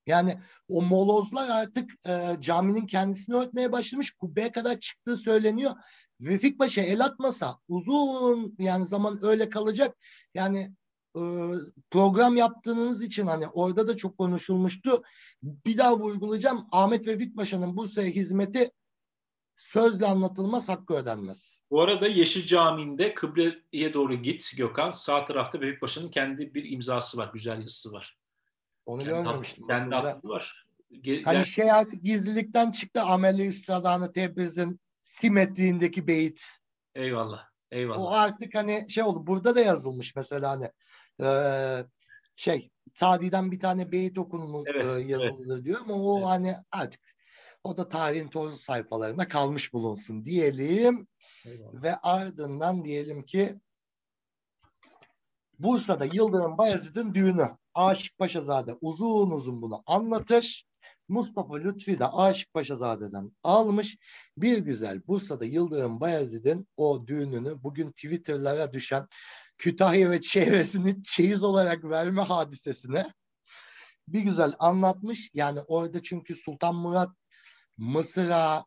Yani o molozlar artık e, caminin kendisini örtmeye başlamış. Kubbeye kadar çıktığı söyleniyor. Vefik Paşa el atmasa uzun yani zaman öyle kalacak. Yani e, program yaptığınız için hani orada da çok konuşulmuştu. Bir daha vurgulayacağım. Ahmet Vefik Paşa'nın Bursa'ya hizmeti sözle anlatılmaz hakkı ödenmez.
Bu arada Yeşil Camii'nde kıbleye doğru git Gökhan. Sağ tarafta Bebek Paşa'nın kendi bir imzası var. Güzel yazısı var.
Onu kendi görmemiştim.
Kendi adı var.
Ge- hani şey artık gizlilikten çıktı. Ameli Üstadhanı Tebriz'in simetriğindeki beyit.
Eyvallah. Eyvallah.
O artık hani şey oldu. Burada da yazılmış mesela hani e, şey Sadi'den bir tane beyit okunmuş evet, e, yazıldı evet. diyor ama o evet. hani artık o da tarihin toz sayfalarına kalmış bulunsun diyelim. Eyvallah. Ve ardından diyelim ki Bursa'da Yıldırım Bayezid'in düğünü. Aşık Paşazade uzun uzun bunu anlatır. Mustafa Lütfi de Aşık Paşazade'den almış. Bir güzel Bursa'da Yıldırım Bayezid'in o düğününü bugün Twitter'lara düşen Kütahya ve çevresini çeyiz olarak verme hadisesine bir güzel anlatmış. Yani orada çünkü Sultan Murat Mısır'a,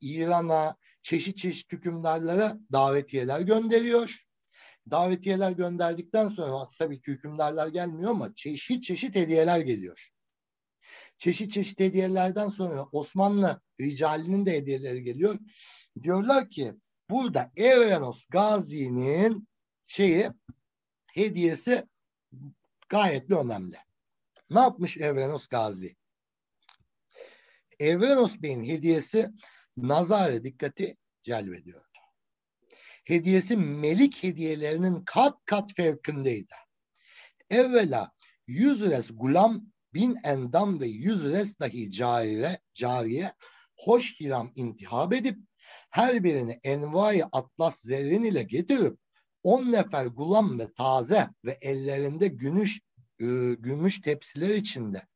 İran'a, çeşit çeşit hükümdarlara davetiyeler gönderiyor. Davetiyeler gönderdikten sonra tabii ki hükümdarlar gelmiyor ama çeşit çeşit hediyeler geliyor. Çeşit çeşit hediyelerden sonra Osmanlı ricalinin de hediyeleri geliyor. Diyorlar ki burada Evrenos Gazi'nin şeyi hediyesi gayet de önemli. Ne yapmış Evrenos Gazi? Evrenos Bey'in hediyesi nazare dikkati celbediyordu. Hediyesi melik hediyelerinin kat kat fevkindeydi. Evvela yüz res gulam bin endam ve yüz res dahi cariye, cariye hoş hiram intihab edip her birini envai atlas zerrin ile getirip on nefer gulam ve taze ve ellerinde gümüş, e, gümüş tepsiler içinde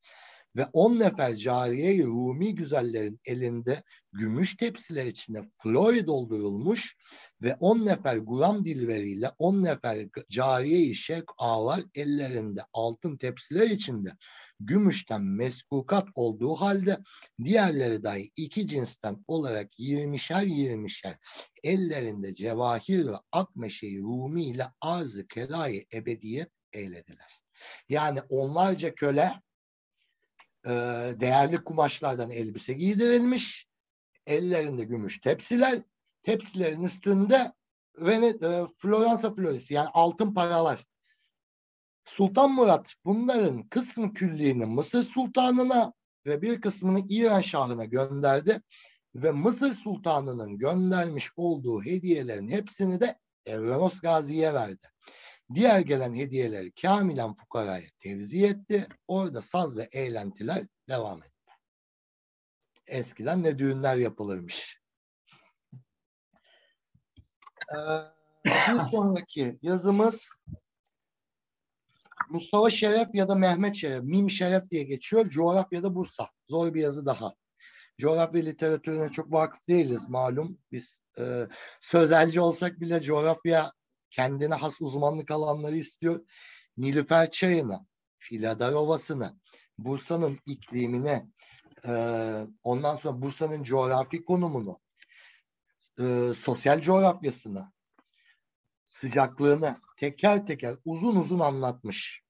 ve on nefer cariye Rumi güzellerin elinde gümüş tepsiler içinde flori doldurulmuş ve on nefer guram dilveriyle on nefer cariye-i şevk ağlar ellerinde altın tepsiler içinde gümüşten meskukat olduğu halde diğerleri dahi iki cinsten olarak yirmişer yirmişer ellerinde cevahir ve akmeşeyi Rumi ile arz-ı kelayı ebediyet eylediler. Yani onlarca köle e, değerli kumaşlardan elbise giydirilmiş. Ellerinde gümüş tepsiler. Tepsilerin üstünde Vene, e, Floransa florisi yani altın paralar. Sultan Murat bunların kısmı külliğini Mısır Sultanı'na ve bir kısmını İran Şahı'na gönderdi ve Mısır Sultanı'nın göndermiş olduğu hediyelerin hepsini de Evrenos Gazi'ye verdi. Diğer gelen hediyeleri kamilen fukaraya tevzi etti. Orada saz ve eğlentiler devam etti. Eskiden ne düğünler yapılırmış. Ee, bir sonraki yazımız Mustafa Şeref ya da Mehmet Şeref, Mim Şeref diye geçiyor. Coğrafyada Bursa. Zor bir yazı daha. Coğrafya literatürüne çok vakıf değiliz malum. Biz e, sözelci olsak bile coğrafya kendine has uzmanlık alanları istiyor. Nilüfer Çayı'nı, Filadar Bursa'nın iklimini, e, ondan sonra Bursa'nın coğrafi konumunu, e, sosyal coğrafyasını, sıcaklığını teker teker uzun uzun anlatmış.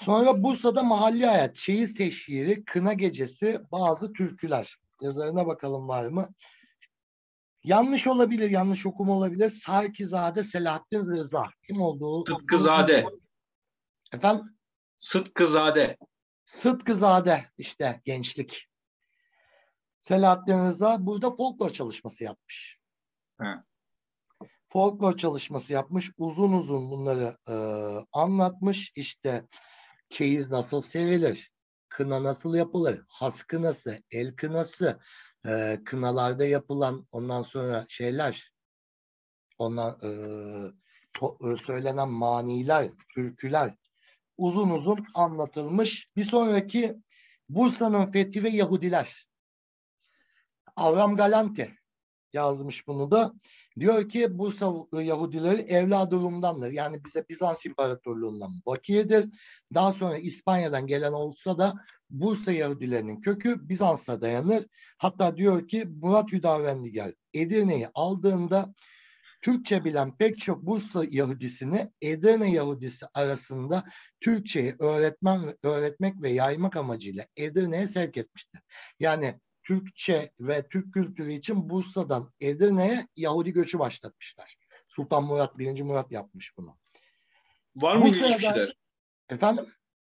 Sonra Bursa'da mahalli hayat, çeyiz teşhiri, kına gecesi, bazı türküler. Yazarına bakalım var mı? Yanlış olabilir, yanlış okum olabilir. Sarkizade Selahattin Rıza. Kim olduğu?
Sıtkızade.
Efendim?
Sıtkızade.
Sıtkızade işte gençlik. Selahattin Rıza burada folklor çalışması yapmış.
He.
Folklor çalışması yapmış. Uzun uzun bunları e, anlatmış. İşte çeyiz nasıl serilir? Kına nasıl yapılır? Has kınası, el kınası, e, kınalarda yapılan ondan sonra şeyler ondan e, to, söylenen maniler, türküler uzun uzun anlatılmış. Bir sonraki Bursa'nın fethi ve Yahudiler. Avram Galante yazmış bunu da. Diyor ki Bursa Yahudileri evladı Rum'dandır. Yani bize Bizans İmparatorluğundan vakiyedir. Daha sonra İspanya'dan gelen olsa da Bursa Yahudilerinin kökü Bizans'a dayanır. Hatta diyor ki Murat Hüdavendigar Edirne'yi aldığında Türkçe bilen pek çok Bursa Yahudisini Edirne Yahudisi arasında Türkçeyi öğretmen öğretmek ve yaymak amacıyla Edirne'ye sevk etmiştir. Yani Türkçe ve Türk kültürü için Bursa'dan Edirne'ye Yahudi göçü başlatmışlar. Sultan Murat, 1. Murat yapmış bunu.
Var mı
Bursa'ya
ilginç bir şeyler?
Efendim?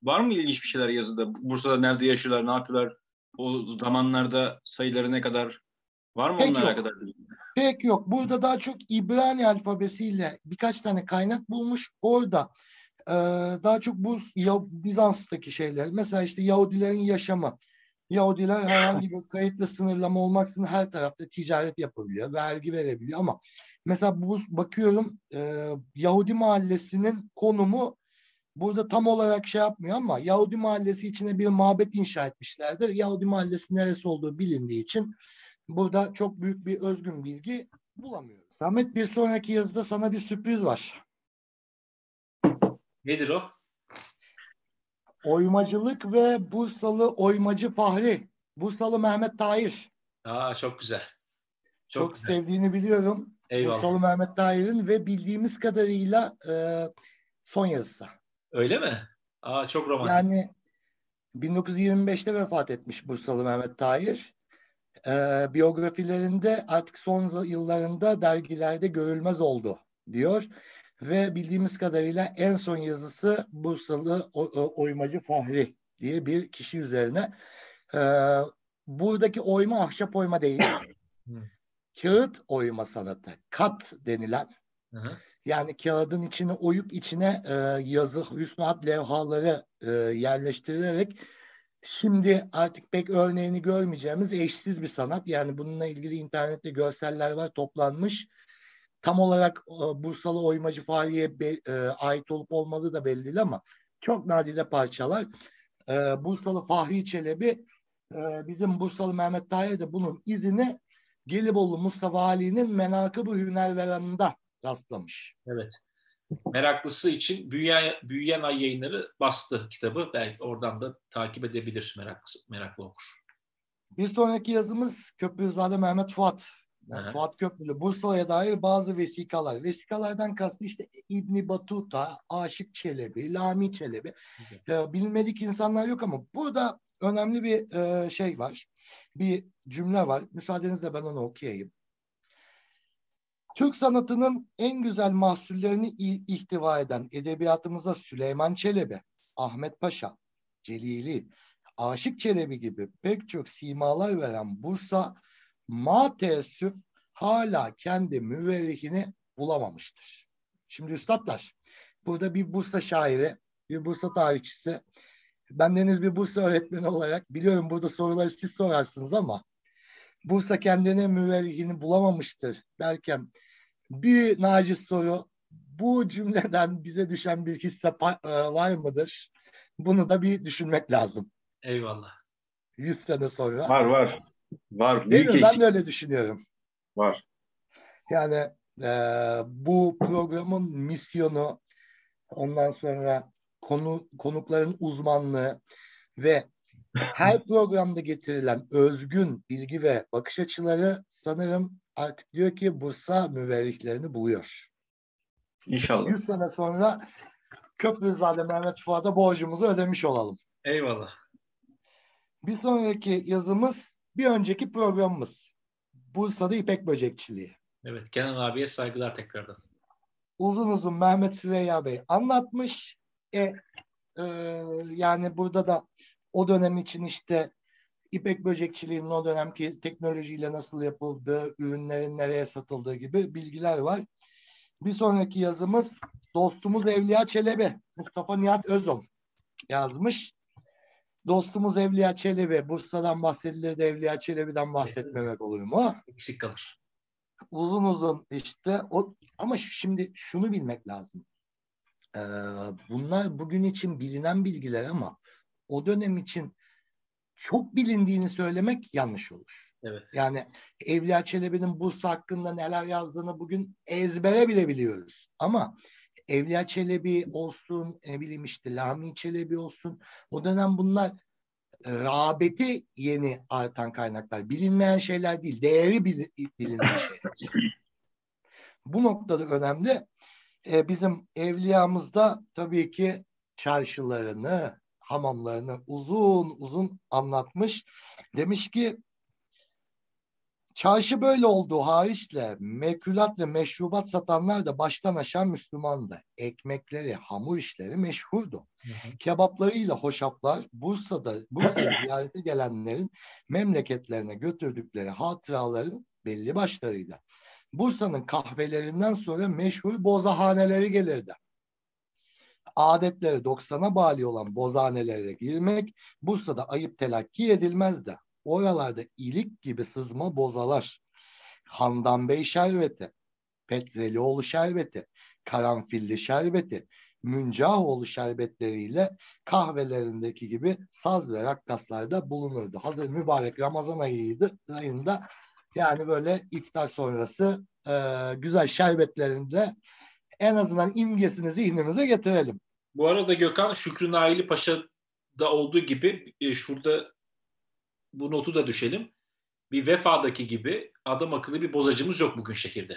Var mı ilginç bir şeyler yazıda? Bursa'da nerede yaşıyorlar, ne yapıyorlar? O zamanlarda sayıları ne kadar? Var mı
Pek
onlara
yok.
kadar?
Pek yok. Burada daha çok İbrani alfabesiyle birkaç tane kaynak bulmuş. Orada e, daha çok bu Bizans'taki şeyler. Mesela işte Yahudilerin yaşamı. Yahudiler herhangi bir kayıtlı sınırlama olmaksızın her tarafta ticaret yapabiliyor. Vergi verebiliyor ama mesela bu bakıyorum e, Yahudi mahallesinin konumu burada tam olarak şey yapmıyor ama Yahudi mahallesi içine bir mabet inşa etmişlerdir. Yahudi mahallesi neresi olduğu bilindiği için burada çok büyük bir özgün bilgi bulamıyoruz. Samet bir sonraki yazıda sana bir sürpriz var.
Nedir o?
Oymacılık ve Bursalı oymacı Fahri. Bursalı Mehmet Tahir.
Aa çok güzel.
Çok,
Çok, güzel.
sevdiğini biliyorum.
Eyvallah.
Bursalı Mehmet Tahir'in ve bildiğimiz kadarıyla e, son yazısı.
Öyle mi? Aa çok romantik.
Yani 1925'te vefat etmiş Bursalı Mehmet Tahir. Ee, biyografilerinde artık son yıllarında dergilerde görülmez oldu diyor. Ve bildiğimiz kadarıyla en son yazısı Bursalı oymacı Fahri diye bir kişi üzerine. Ee, buradaki oyma ahşap oyma değil. Kağıt oyma sanatı. Kat denilen
Hı hı.
yani kağıdın içine oyup içine e, yazı, hüsnü hat levhaları e, yerleştirilerek şimdi artık pek örneğini görmeyeceğimiz eşsiz bir sanat. Yani bununla ilgili internette görseller var toplanmış. Tam olarak e, Bursalı oymacı Fahriye be- e, ait olup olmadığı da belli değil ama çok nadide parçalar. E, Bursalı Fahri Çelebi e, bizim Bursalı Mehmet Tahir de bunun izini Gelibolu Mustafa Ali'nin Menakıb-ı Hünerveran'ında rastlamış.
Evet. Meraklısı için Büyüyen, Büyüyen Ay yayınları bastı kitabı. Belki oradan da takip edebilir meraklı, meraklı okur.
Bir sonraki yazımız Köprüzade Mehmet Fuat. Yani Fuat Köprülü Bursa'ya dair bazı vesikalar. Vesikalardan kastı işte İbni Batuta, Aşık Çelebi, Lami Çelebi. Ee, bilmedik insanlar yok ama burada önemli bir e, şey var. Bir cümle var. Müsaadenizle ben onu okuyayım. Türk sanatının en güzel mahsullerini ihtiva eden edebiyatımıza Süleyman Çelebi, Ahmet Paşa, Celili, Aşık Çelebi gibi pek çok simalar veren Bursa ma teessüf hala kendi müverrihini bulamamıştır. Şimdi üstadlar, burada bir Bursa şairi, bir Bursa tarihçisi, ben deniz bir Bursa öğretmeni olarak biliyorum burada soruları siz sorarsınız ama Bursa kendine müverrihini bulamamıştır derken bir naciz soru bu cümleden bize düşen bir hisse e, var mıdır? Bunu da bir düşünmek lazım.
Eyvallah.
100 sene sonra.
Var var. Var.
Büyük Değil mi? Ben de öyle düşünüyorum.
Var.
Yani e, bu programın misyonu ondan sonra konu konukların uzmanlığı ve her [LAUGHS] programda getirilen özgün bilgi ve bakış açıları sanırım artık diyor ki Bursa müverrihlerini buluyor.
İnşallah.
100 sene sonra Köprüzade Mehmet Fuat'a borcumuzu ödemiş olalım.
Eyvallah.
Bir sonraki yazımız bir önceki programımız. Bursa'da İpek Böcekçiliği.
Evet Kenan abiye saygılar tekrardan.
Uzun uzun Mehmet Süreyya Bey anlatmış. E, e, yani burada da o dönem için işte İpek böcekçiliğinin o dönemki teknolojiyle nasıl yapıldığı, ürünlerin nereye satıldığı gibi bilgiler var. Bir sonraki yazımız dostumuz Evliya Çelebi, Mustafa Nihat Özon yazmış. Dostumuz Evliya Çelebi, Bursa'dan bahsedilir de Evliya Çelebi'den bahsetmemek olur mu?
Eksik kalır.
Uzun uzun işte o ama şimdi şunu bilmek lazım. Ee, bunlar bugün için bilinen bilgiler ama o dönem için çok bilindiğini söylemek yanlış olur.
Evet.
Yani Evliya Çelebi'nin Bursa hakkında neler yazdığını bugün ezbere bile biliyoruz. Ama Evliya Çelebi olsun, ne bileyim işte Lami Çelebi olsun. O dönem bunlar e, rağbeti yeni artan kaynaklar. Bilinmeyen şeyler değil, değeri bil, bilinen şeyler. Bu noktada önemli. E, bizim evliyamız da tabii ki çarşılarını, hamamlarını uzun uzun anlatmış. Demiş ki Çarşı böyle olduğu hariçle mekülat ve meşrubat satanlar da baştan aşağı Müslümandı. Ekmekleri, hamur işleri meşhurdu. Hı hı. Kebaplarıyla hoşaflar Bursa'da Bursa'ya [LAUGHS] ziyarete gelenlerin memleketlerine götürdükleri hatıraların belli başlarıydı. Bursa'nın kahvelerinden sonra meşhur bozahaneleri gelirdi. Adetleri 90'a bağlı olan bozhanelere girmek Bursa'da ayıp telakki edilmezdi. Oralarda ilik gibi sızma bozalar, Handan Bey şerbeti, Petrelioğlu şerbeti, Karanfilli şerbeti, Müncahoğlu şerbetleriyle kahvelerindeki gibi saz ve rakkaslarda bulunurdu. Hazır mübarek Ramazan ayıydı. Ayında yani böyle iftar sonrası e, güzel şerbetlerinde en azından imgesini zihnimize getirelim.
Bu arada Gökhan Şükrü Naili Paşa'da olduğu gibi e, şurada bu notu da düşelim. Bir vefadaki gibi adam akıllı bir bozacımız yok bugün şehirde.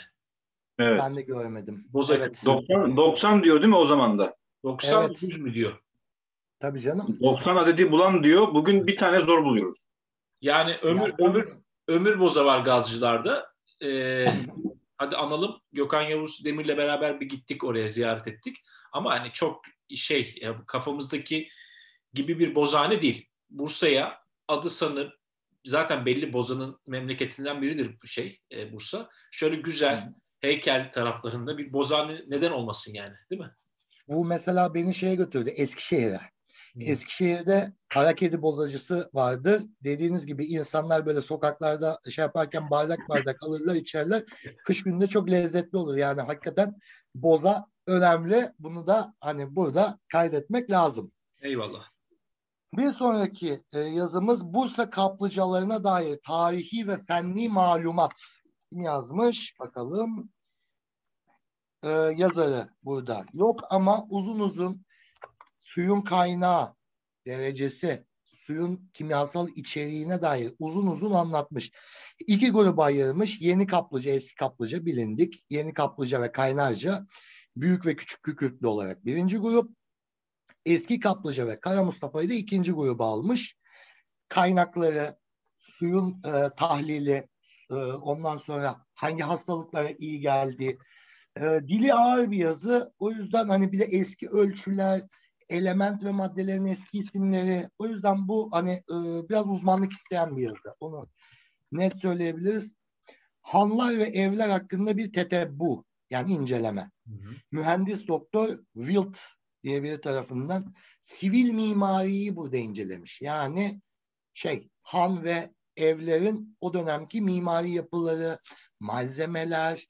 Evet. Ben de görmedim.
Boza, evet. 90, 90 diyor değil mi o zaman da?
90 evet. 100 mü diyor?
Tabii canım.
90 adedi bulan diyor. Bugün bir tane zor buluyoruz.
Yani ömür yani, ömür ömür boza var gazcılarda. Ee, [LAUGHS] hadi analım. Gökhan Yavuz Demir'le beraber bir gittik oraya ziyaret ettik. Ama hani çok şey kafamızdaki gibi bir bozhane değil. Bursa'ya adı sanır zaten belli Boza'nın memleketinden biridir bu şey e, Bursa. Şöyle güzel heykel taraflarında bir Boza'nın neden olmasın yani değil mi?
Bu mesela beni şeye götürdü Eskişehir'e. Eskişehir'de kara kedi bozacısı vardı. Dediğiniz gibi insanlar böyle sokaklarda şey yaparken bardak bardak alırlar içerler. Kış gününde çok lezzetli olur. Yani hakikaten boza önemli. Bunu da hani burada kaydetmek lazım.
Eyvallah.
Bir sonraki e, yazımız Bursa kaplıcalarına dair tarihi ve fenli malumat. Kim yazmış? Bakalım. E, yazarı burada yok ama uzun uzun suyun kaynağı, derecesi, suyun kimyasal içeriğine dair uzun uzun anlatmış. İki gruba ayırmış. Yeni kaplıca, eski kaplıca bilindik. Yeni kaplıca ve kaynarca büyük ve küçük kükürtlü olarak birinci grup. Eski kaplıca ve Kara Mustafa'yı da ikinci gruba almış. Kaynakları, suyun e, tahlili, e, ondan sonra hangi hastalıklara iyi geldi. E, dili ağır bir yazı. O yüzden hani bir de eski ölçüler, element ve maddelerin eski isimleri. O yüzden bu hani e, biraz uzmanlık isteyen bir yazı. Onu net söyleyebiliriz. Hanlar ve evler hakkında bir tetebbu yani inceleme. Hı hı. Mühendis doktor Wilt diye biri tarafından sivil mimariyi burada incelemiş. Yani şey han ve evlerin o dönemki mimari yapıları, malzemeler,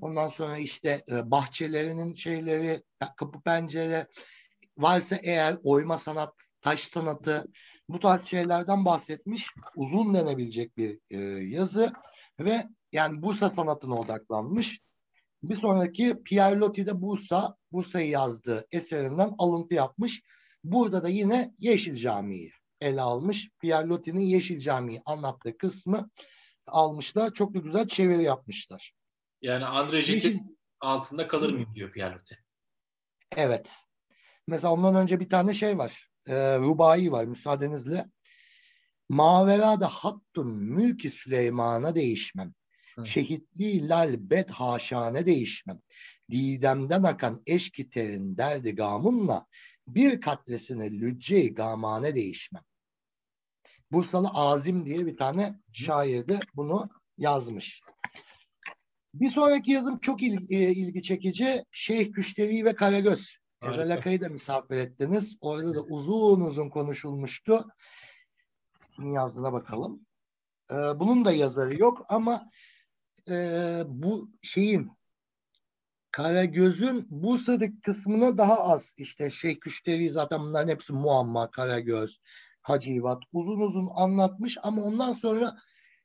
ondan sonra işte e, bahçelerinin şeyleri, kapı pencere, varsa eğer oyma sanat, taş sanatı bu tarz şeylerden bahsetmiş. Uzun denebilecek bir e, yazı ve yani Bursa sanatına odaklanmış. Bir sonraki Pierre Loti de Bursa, Bursa'yı yazdığı eserinden alıntı yapmış. Burada da yine Yeşil Camii'yi ele almış. Pierre Loti'nin Yeşil Camii'yi anlattığı kısmı almışlar. Çok da güzel çeviri yapmışlar.
Yani Andre Yeşil... altında kalır mıyım diyor Pierre Loti.
Evet. Mesela ondan önce bir tane şey var. E, rubai var müsaadenizle. Maverada hattun mülki Süleyman'a değişmem. Hı. Şehitliği lal bed haşane değişmem. Didemden akan eşki terin derdi gamınla bir katresini lücce gamane değişmem. Bursalı Azim diye bir tane şair de bunu yazmış. Bir sonraki yazım çok ilgi, e, ilgi çekici. Şeyh Küşteri ve Karagöz. Ezel Akay'ı da misafir ettiniz. Orada da uzun uzun konuşulmuştu. Kimin yazdığına bakalım. Ee, bunun da yazarı yok ama e, bu şeyin Karagöz'ün Bursa'daki kısmına daha az. İşte şey Küşteri zaten bunların hepsi muamma, Karagöz, Hacivat uzun uzun anlatmış ama ondan sonra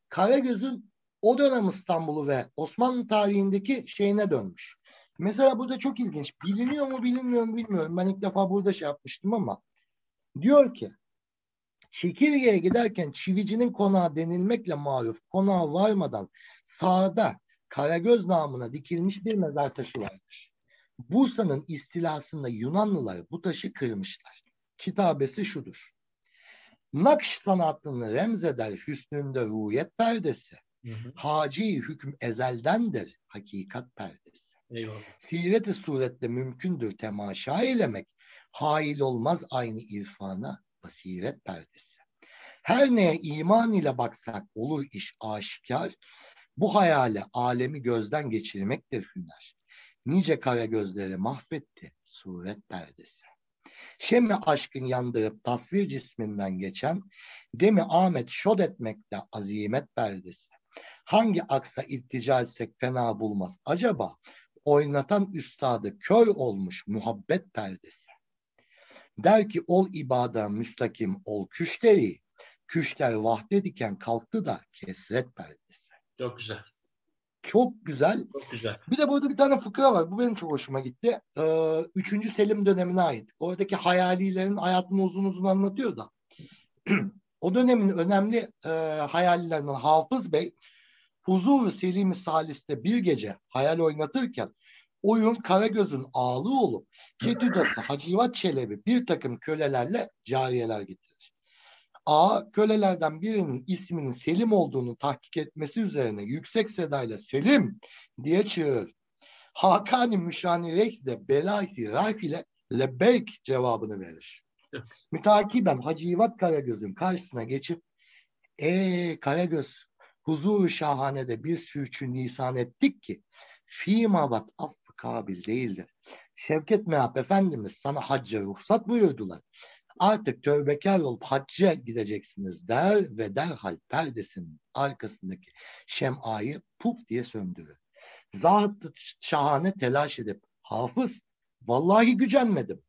Karagöz'ün o dönem İstanbul'u ve Osmanlı tarihindeki şeyine dönmüş. Mesela burada çok ilginç. Biliniyor mu bilinmiyor mu bilmiyorum. Ben ilk defa burada şey yapmıştım ama diyor ki Çekirge'ye giderken çivicinin konağı denilmekle maruf konağa varmadan sağda Karagöz namına dikilmiş bir mezar taşı vardır. Bursa'nın istilasında Yunanlılar bu taşı kırmışlar. Kitabesi şudur. Nakş sanatını remzeder hüsnünde ruhiyet perdesi. Hı hı. Haci hüküm ezeldendir hakikat perdesi. Eyvallah. Siret-i surette mümkündür temaşa eylemek. Hail olmaz aynı irfana basiret perdesi. Her neye iman ile baksak olur iş aşikar. Bu hayale alemi gözden geçirmektir hüner. Nice kara gözleri mahvetti suret perdesi. Şemi aşkın yandırıp tasvir cisminden geçen, demi Ahmet şod etmekte azimet perdesi. Hangi aksa iltica etsek fena bulmaz acaba? oynatan üstadı kör olmuş muhabbet perdesi. Der ki ol ibada müstakim ol küşteri. Küşter vahdet iken kalktı da kesret perdesi.
Çok güzel.
Çok güzel.
Çok güzel.
Bir de burada bir tane fıkra var. Bu benim çok hoşuma gitti. Ee, üçüncü Selim dönemine ait. Oradaki hayalilerin hayatını uzun uzun anlatıyor da. [CLEARS THROAT] o dönemin önemli e, hayallerinden Hafız Bey Huzur Selim Salis'te bir gece hayal oynatırken oyun Karagöz'ün ağlı olup Ketüdası Hacivat Çelebi bir takım kölelerle cariyeler getirir. A kölelerden birinin isminin Selim olduğunu tahkik etmesi üzerine yüksek sedayla Selim diye çığırır. Hakani Müşani de Belahi Raif ile Lebeyk cevabını verir. Evet. Mütakiben Hacivat Karagöz'ün karşısına geçip ee Karagöz huzur şahanede bir sürçü nisan ettik ki fimavat affı kabil değildir. Şevket Mehap Efendimiz sana hacca ruhsat buyurdular. Artık tövbekar olup hacca gideceksiniz der ve derhal perdesinin arkasındaki şemayı puf diye söndürür. zat şahane telaş edip hafız vallahi gücenmedim.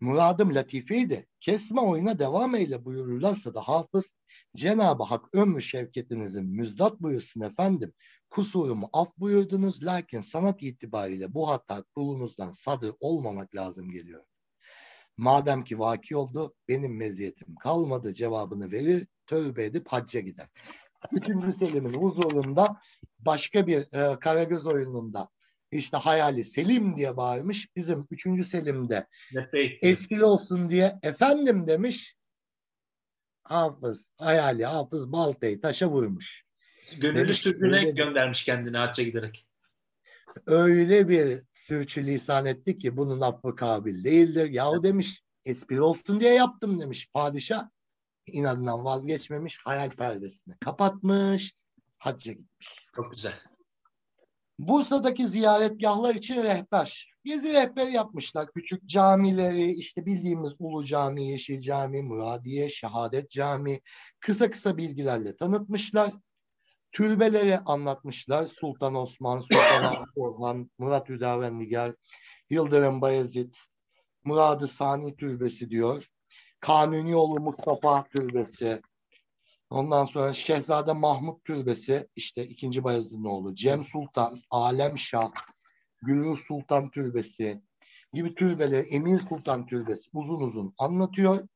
Muradım latifeydi. Kesme oyuna devam eyle buyururlarsa da hafız Cenab-ı Hak ömrü şevketinizin müzdat buyursun efendim. Kusurumu af buyurdunuz lakin sanat itibariyle bu hata kulunuzdan sadır olmamak lazım geliyor. Madem ki vaki oldu benim meziyetim kalmadı cevabını verir tövbe edip hacca gider. Üçüncü Selim'in huzurunda başka bir e, Karagöz oyununda işte hayali Selim diye bağırmış. Bizim üçüncü Selim'de eskili olsun diye efendim demiş. Hafız, hayali hafız baltayı taşa vurmuş.
Gönüllü sürgüne göndermiş kendini hacca giderek.
Öyle bir sürçülisan etti ki bunun affı kabil değildir. Yahu demiş espri olsun diye yaptım demiş padişah. İnadından vazgeçmemiş. Hayal perdesini kapatmış. Hacca gitmiş.
Çok güzel.
Bursa'daki ziyaretgahlar için rehber. Gezi rehber yapmışlar. Küçük camileri, işte bildiğimiz Ulu Cami, Yeşil Cami, Muradiye, Şehadet Cami kısa kısa bilgilerle tanıtmışlar. Türbeleri anlatmışlar. Sultan Osman, Sultan [COUGHS] Orhan, Murat Hüdavendigar, Yıldırım Bayezid, Murad-ı Sani Türbesi diyor. Kanunioğlu Mustafa Türbesi, Ondan sonra Şehzade Mahmut Türbesi, işte ikinci Bayezid'in oğlu, Cem Sultan, Alem Şah, Gülür Sultan Türbesi gibi türbeleri, Emir Sultan Türbesi uzun uzun anlatıyor.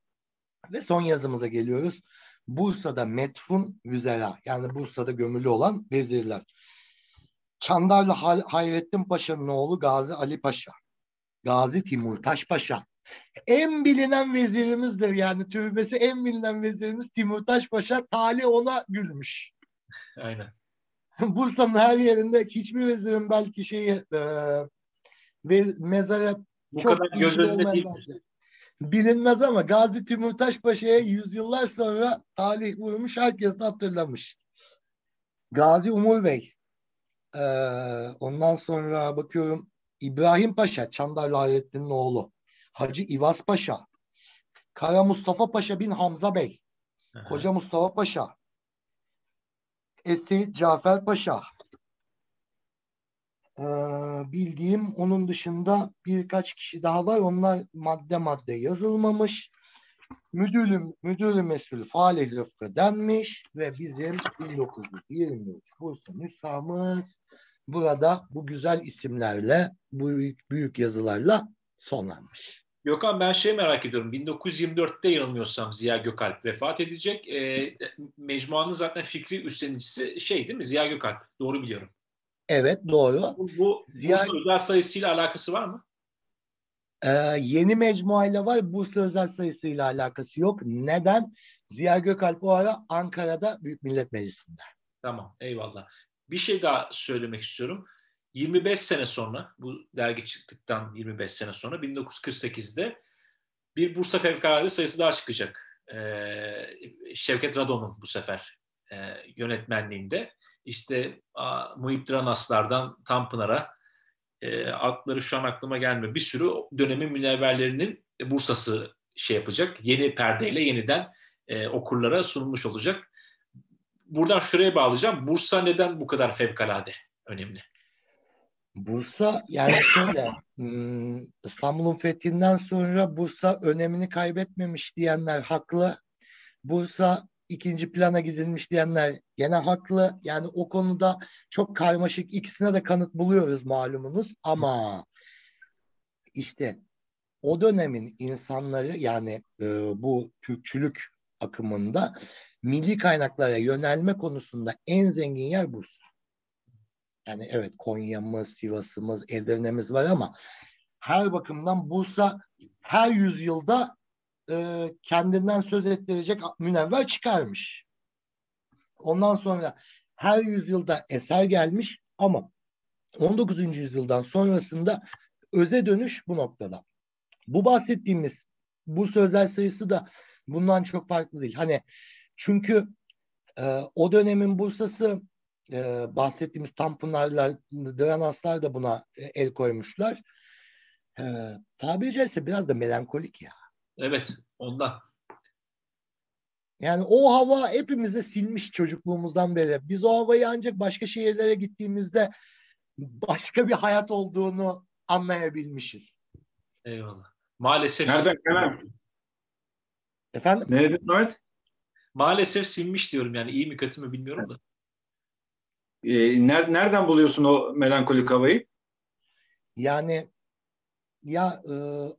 Ve son yazımıza geliyoruz. Bursa'da metfun vüzera yani Bursa'da gömülü olan vezirler. Çandarlı Hayrettin Paşa'nın oğlu Gazi Ali Paşa. Gazi Timurtaş Paşa en bilinen vezirimizdir yani türbesi en bilinen vezirimiz Timurtaş Paşa tali ona gülmüş.
Aynen. [LAUGHS]
Bursa'nın her yerinde hiçbir vezirin belki şeyi e, ve mezara
Bu çok kadar göz önünde değil.
Bilinmez ama Gazi Timurtaş Paşa'ya yüzyıllar sonra talih vurmuş herkes hatırlamış. Gazi Umur Bey. Ee, ondan sonra bakıyorum İbrahim Paşa, Çandarlı Hayrettin'in oğlu. Hacı İvaz Paşa, Kara Mustafa Paşa bin Hamza Bey. Koca Mustafa Paşa, Eseyit Cafer Paşa, ee, bildiğim onun dışında birkaç kişi daha var. Onlar madde madde yazılmamış. Müdürüm, müdürü mesul Falih Rıfkı denmiş ve bizim 1923 Bursa nüshamız burada bu güzel isimlerle, bu büyük, büyük yazılarla sonlanmış.
Gökhan ben şey merak ediyorum. 1924'te yanılmıyorsam Ziya Gökalp vefat edecek. E, mecmuanın zaten fikri üstlenicisi şey değil mi? Ziya Gökalp. Doğru biliyorum.
Evet doğru.
Bu, bu Ziya... Bursa özel sayısıyla alakası var mı?
Ee, yeni mecmuayla var. Bursa özel sayısıyla alakası yok. Neden? Ziya Gökalp o ara Ankara'da Büyük Millet Meclisi'nde.
Tamam eyvallah. Bir şey daha söylemek istiyorum. 25 sene sonra bu dergi çıktıktan 25 sene sonra 1948'de bir Bursa Fevkalade sayısı daha çıkacak. Ee, Şevket Radon'un bu sefer e, yönetmenliğinde. İşte Muhip Dranaslardan Tanpınar'a e, adları şu an aklıma gelmiyor. Bir sürü dönemin münevverlerinin Bursa'sı şey yapacak. Yeni perdeyle yeniden e, okurlara sunulmuş olacak. Buradan şuraya bağlayacağım. Bursa neden bu kadar fevkalade önemli?
Bursa yani şöyle hmm, İstanbul'un fethinden sonra Bursa önemini kaybetmemiş diyenler haklı. Bursa ikinci plana gidilmiş diyenler gene haklı. Yani o konuda çok karmaşık ikisine de kanıt buluyoruz malumunuz ama işte o dönemin insanları yani e, bu Türkçülük akımında milli kaynaklara yönelme konusunda en zengin yer Bursa. Yani evet Konya'mız, Sivas'ımız, Edirne'miz var ama her bakımdan Bursa her yüzyılda e, kendinden söz ettirecek münevver çıkarmış. Ondan sonra her yüzyılda eser gelmiş ama 19. yüzyıldan sonrasında öze dönüş bu noktada. Bu bahsettiğimiz bu sözel sayısı da bundan çok farklı değil. Hani çünkü e, o dönemin Bursa'sı e, bahsettiğimiz Tanpınarlar, Dranaslar da buna e, el koymuşlar. E, tabiri caizse biraz da melankolik ya.
Evet, ondan.
Yani o hava hepimize silmiş çocukluğumuzdan beri. Biz o havayı ancak başka şehirlere gittiğimizde başka bir hayat olduğunu anlayabilmişiz.
Eyvallah. Maalesef.
Nereden Kerem?
Efendim?
Ne dedin Mehmet?
Maalesef sinmiş diyorum yani iyi mi kötü mü bilmiyorum da.
E, nereden buluyorsun o melankolik havayı?
Yani ya e,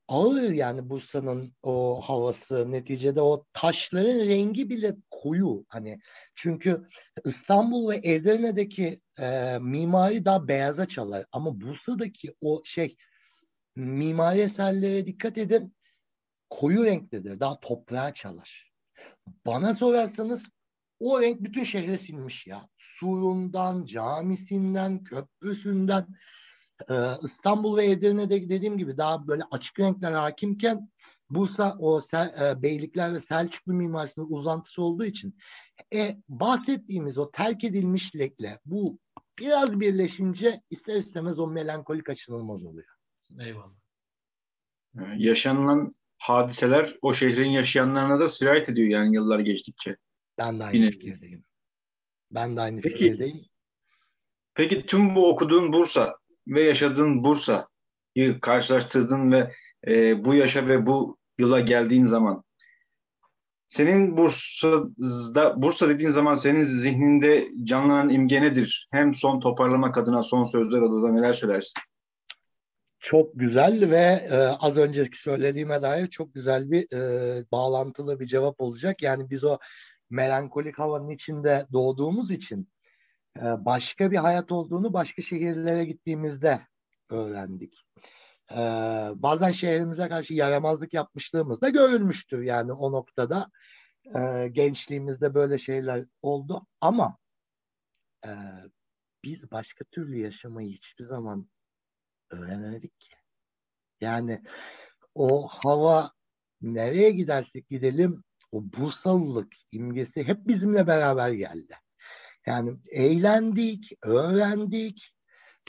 ağır yani Bursa'nın o havası neticede o taşların rengi bile koyu hani çünkü İstanbul ve Edirne'deki e, mimari daha beyaza çalar ama Bursa'daki o şey mimari eserlere dikkat edin koyu renklidir daha toprağa çalar. Bana sorarsanız o renk bütün şehre sinmiş ya. Surundan, camisinden, köprüsünden İstanbul ve Edirne'de dediğim gibi daha böyle açık renkler hakimken Bursa o Sel, e, Beylikler ve Selçuklu mimarisinin uzantısı olduğu için e, bahsettiğimiz o terk edilmişlikle bu biraz birleşince ister istemez o melankoli kaçınılmaz oluyor.
Eyvallah.
Yaşanılan hadiseler o şehrin yaşayanlarına da sirayet ediyor yani yıllar geçtikçe.
Ben de aynı Yine. fikirdeyim. Ben de aynı
peki,
fikirdeyim.
Peki tüm bu okuduğun Bursa ve yaşadığın Bursa'yı karşılaştırdın ve e, bu yaşa ve bu yıla geldiğin zaman senin Bursa'da Bursa dediğin zaman senin zihninde canlanan imge nedir? Hem son toparlamak adına son sözler adına neler söylersin?
Çok güzel ve e, az önceki söylediğime dair çok güzel bir e, bağlantılı bir cevap olacak. Yani biz o melankolik havanın içinde doğduğumuz için başka bir hayat olduğunu başka şehirlere gittiğimizde öğrendik. Ee, bazen şehrimize karşı yaramazlık yapmışlığımız da görülmüştür yani o noktada. Ee, gençliğimizde böyle şeyler oldu ama e, biz başka türlü yaşamayı hiçbir zaman öğrenemedik ki. Yani o hava nereye gidersek gidelim o Bursalılık imgesi hep bizimle beraber geldi. Yani eğlendik, öğrendik,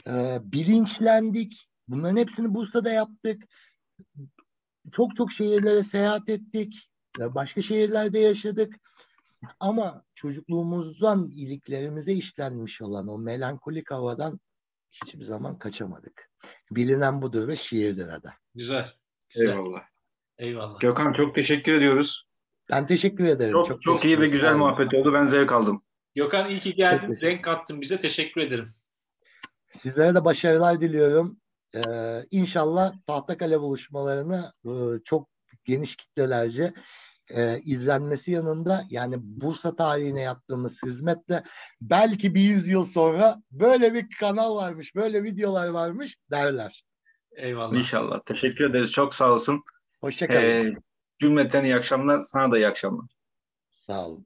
e, bilinçlendik. Bunların hepsini Bursa'da yaptık. Çok çok şehirlere seyahat ettik. Başka şehirlerde yaşadık. Ama çocukluğumuzdan iliklerimize işlenmiş olan o melankolik havadan hiçbir zaman kaçamadık. Bilinen budur ve şiirdir adı.
Güzel. güzel.
Eyvallah.
Eyvallah.
Gökhan çok teşekkür ediyoruz.
Ben teşekkür ederim.
Çok, çok, çok iyi ve güzel muhabbet oldu. Ben zevk aldım.
Gökhan iyi ki geldin. Renk kattın bize. Teşekkür ederim.
Sizlere de başarılar diliyorum. Ee, inşallah Tahtakale buluşmalarını e, çok geniş kitlelerce e, izlenmesi yanında yani Bursa tarihine yaptığımız hizmetle belki bir yüz yıl sonra böyle bir kanal varmış, böyle videolar varmış derler.
Eyvallah.
İnşallah. Teşekkür ederiz. Çok sağ olasın.
Hoşçakalın. Ee,
cümleten iyi akşamlar. Sana da iyi akşamlar.
Sağ olun.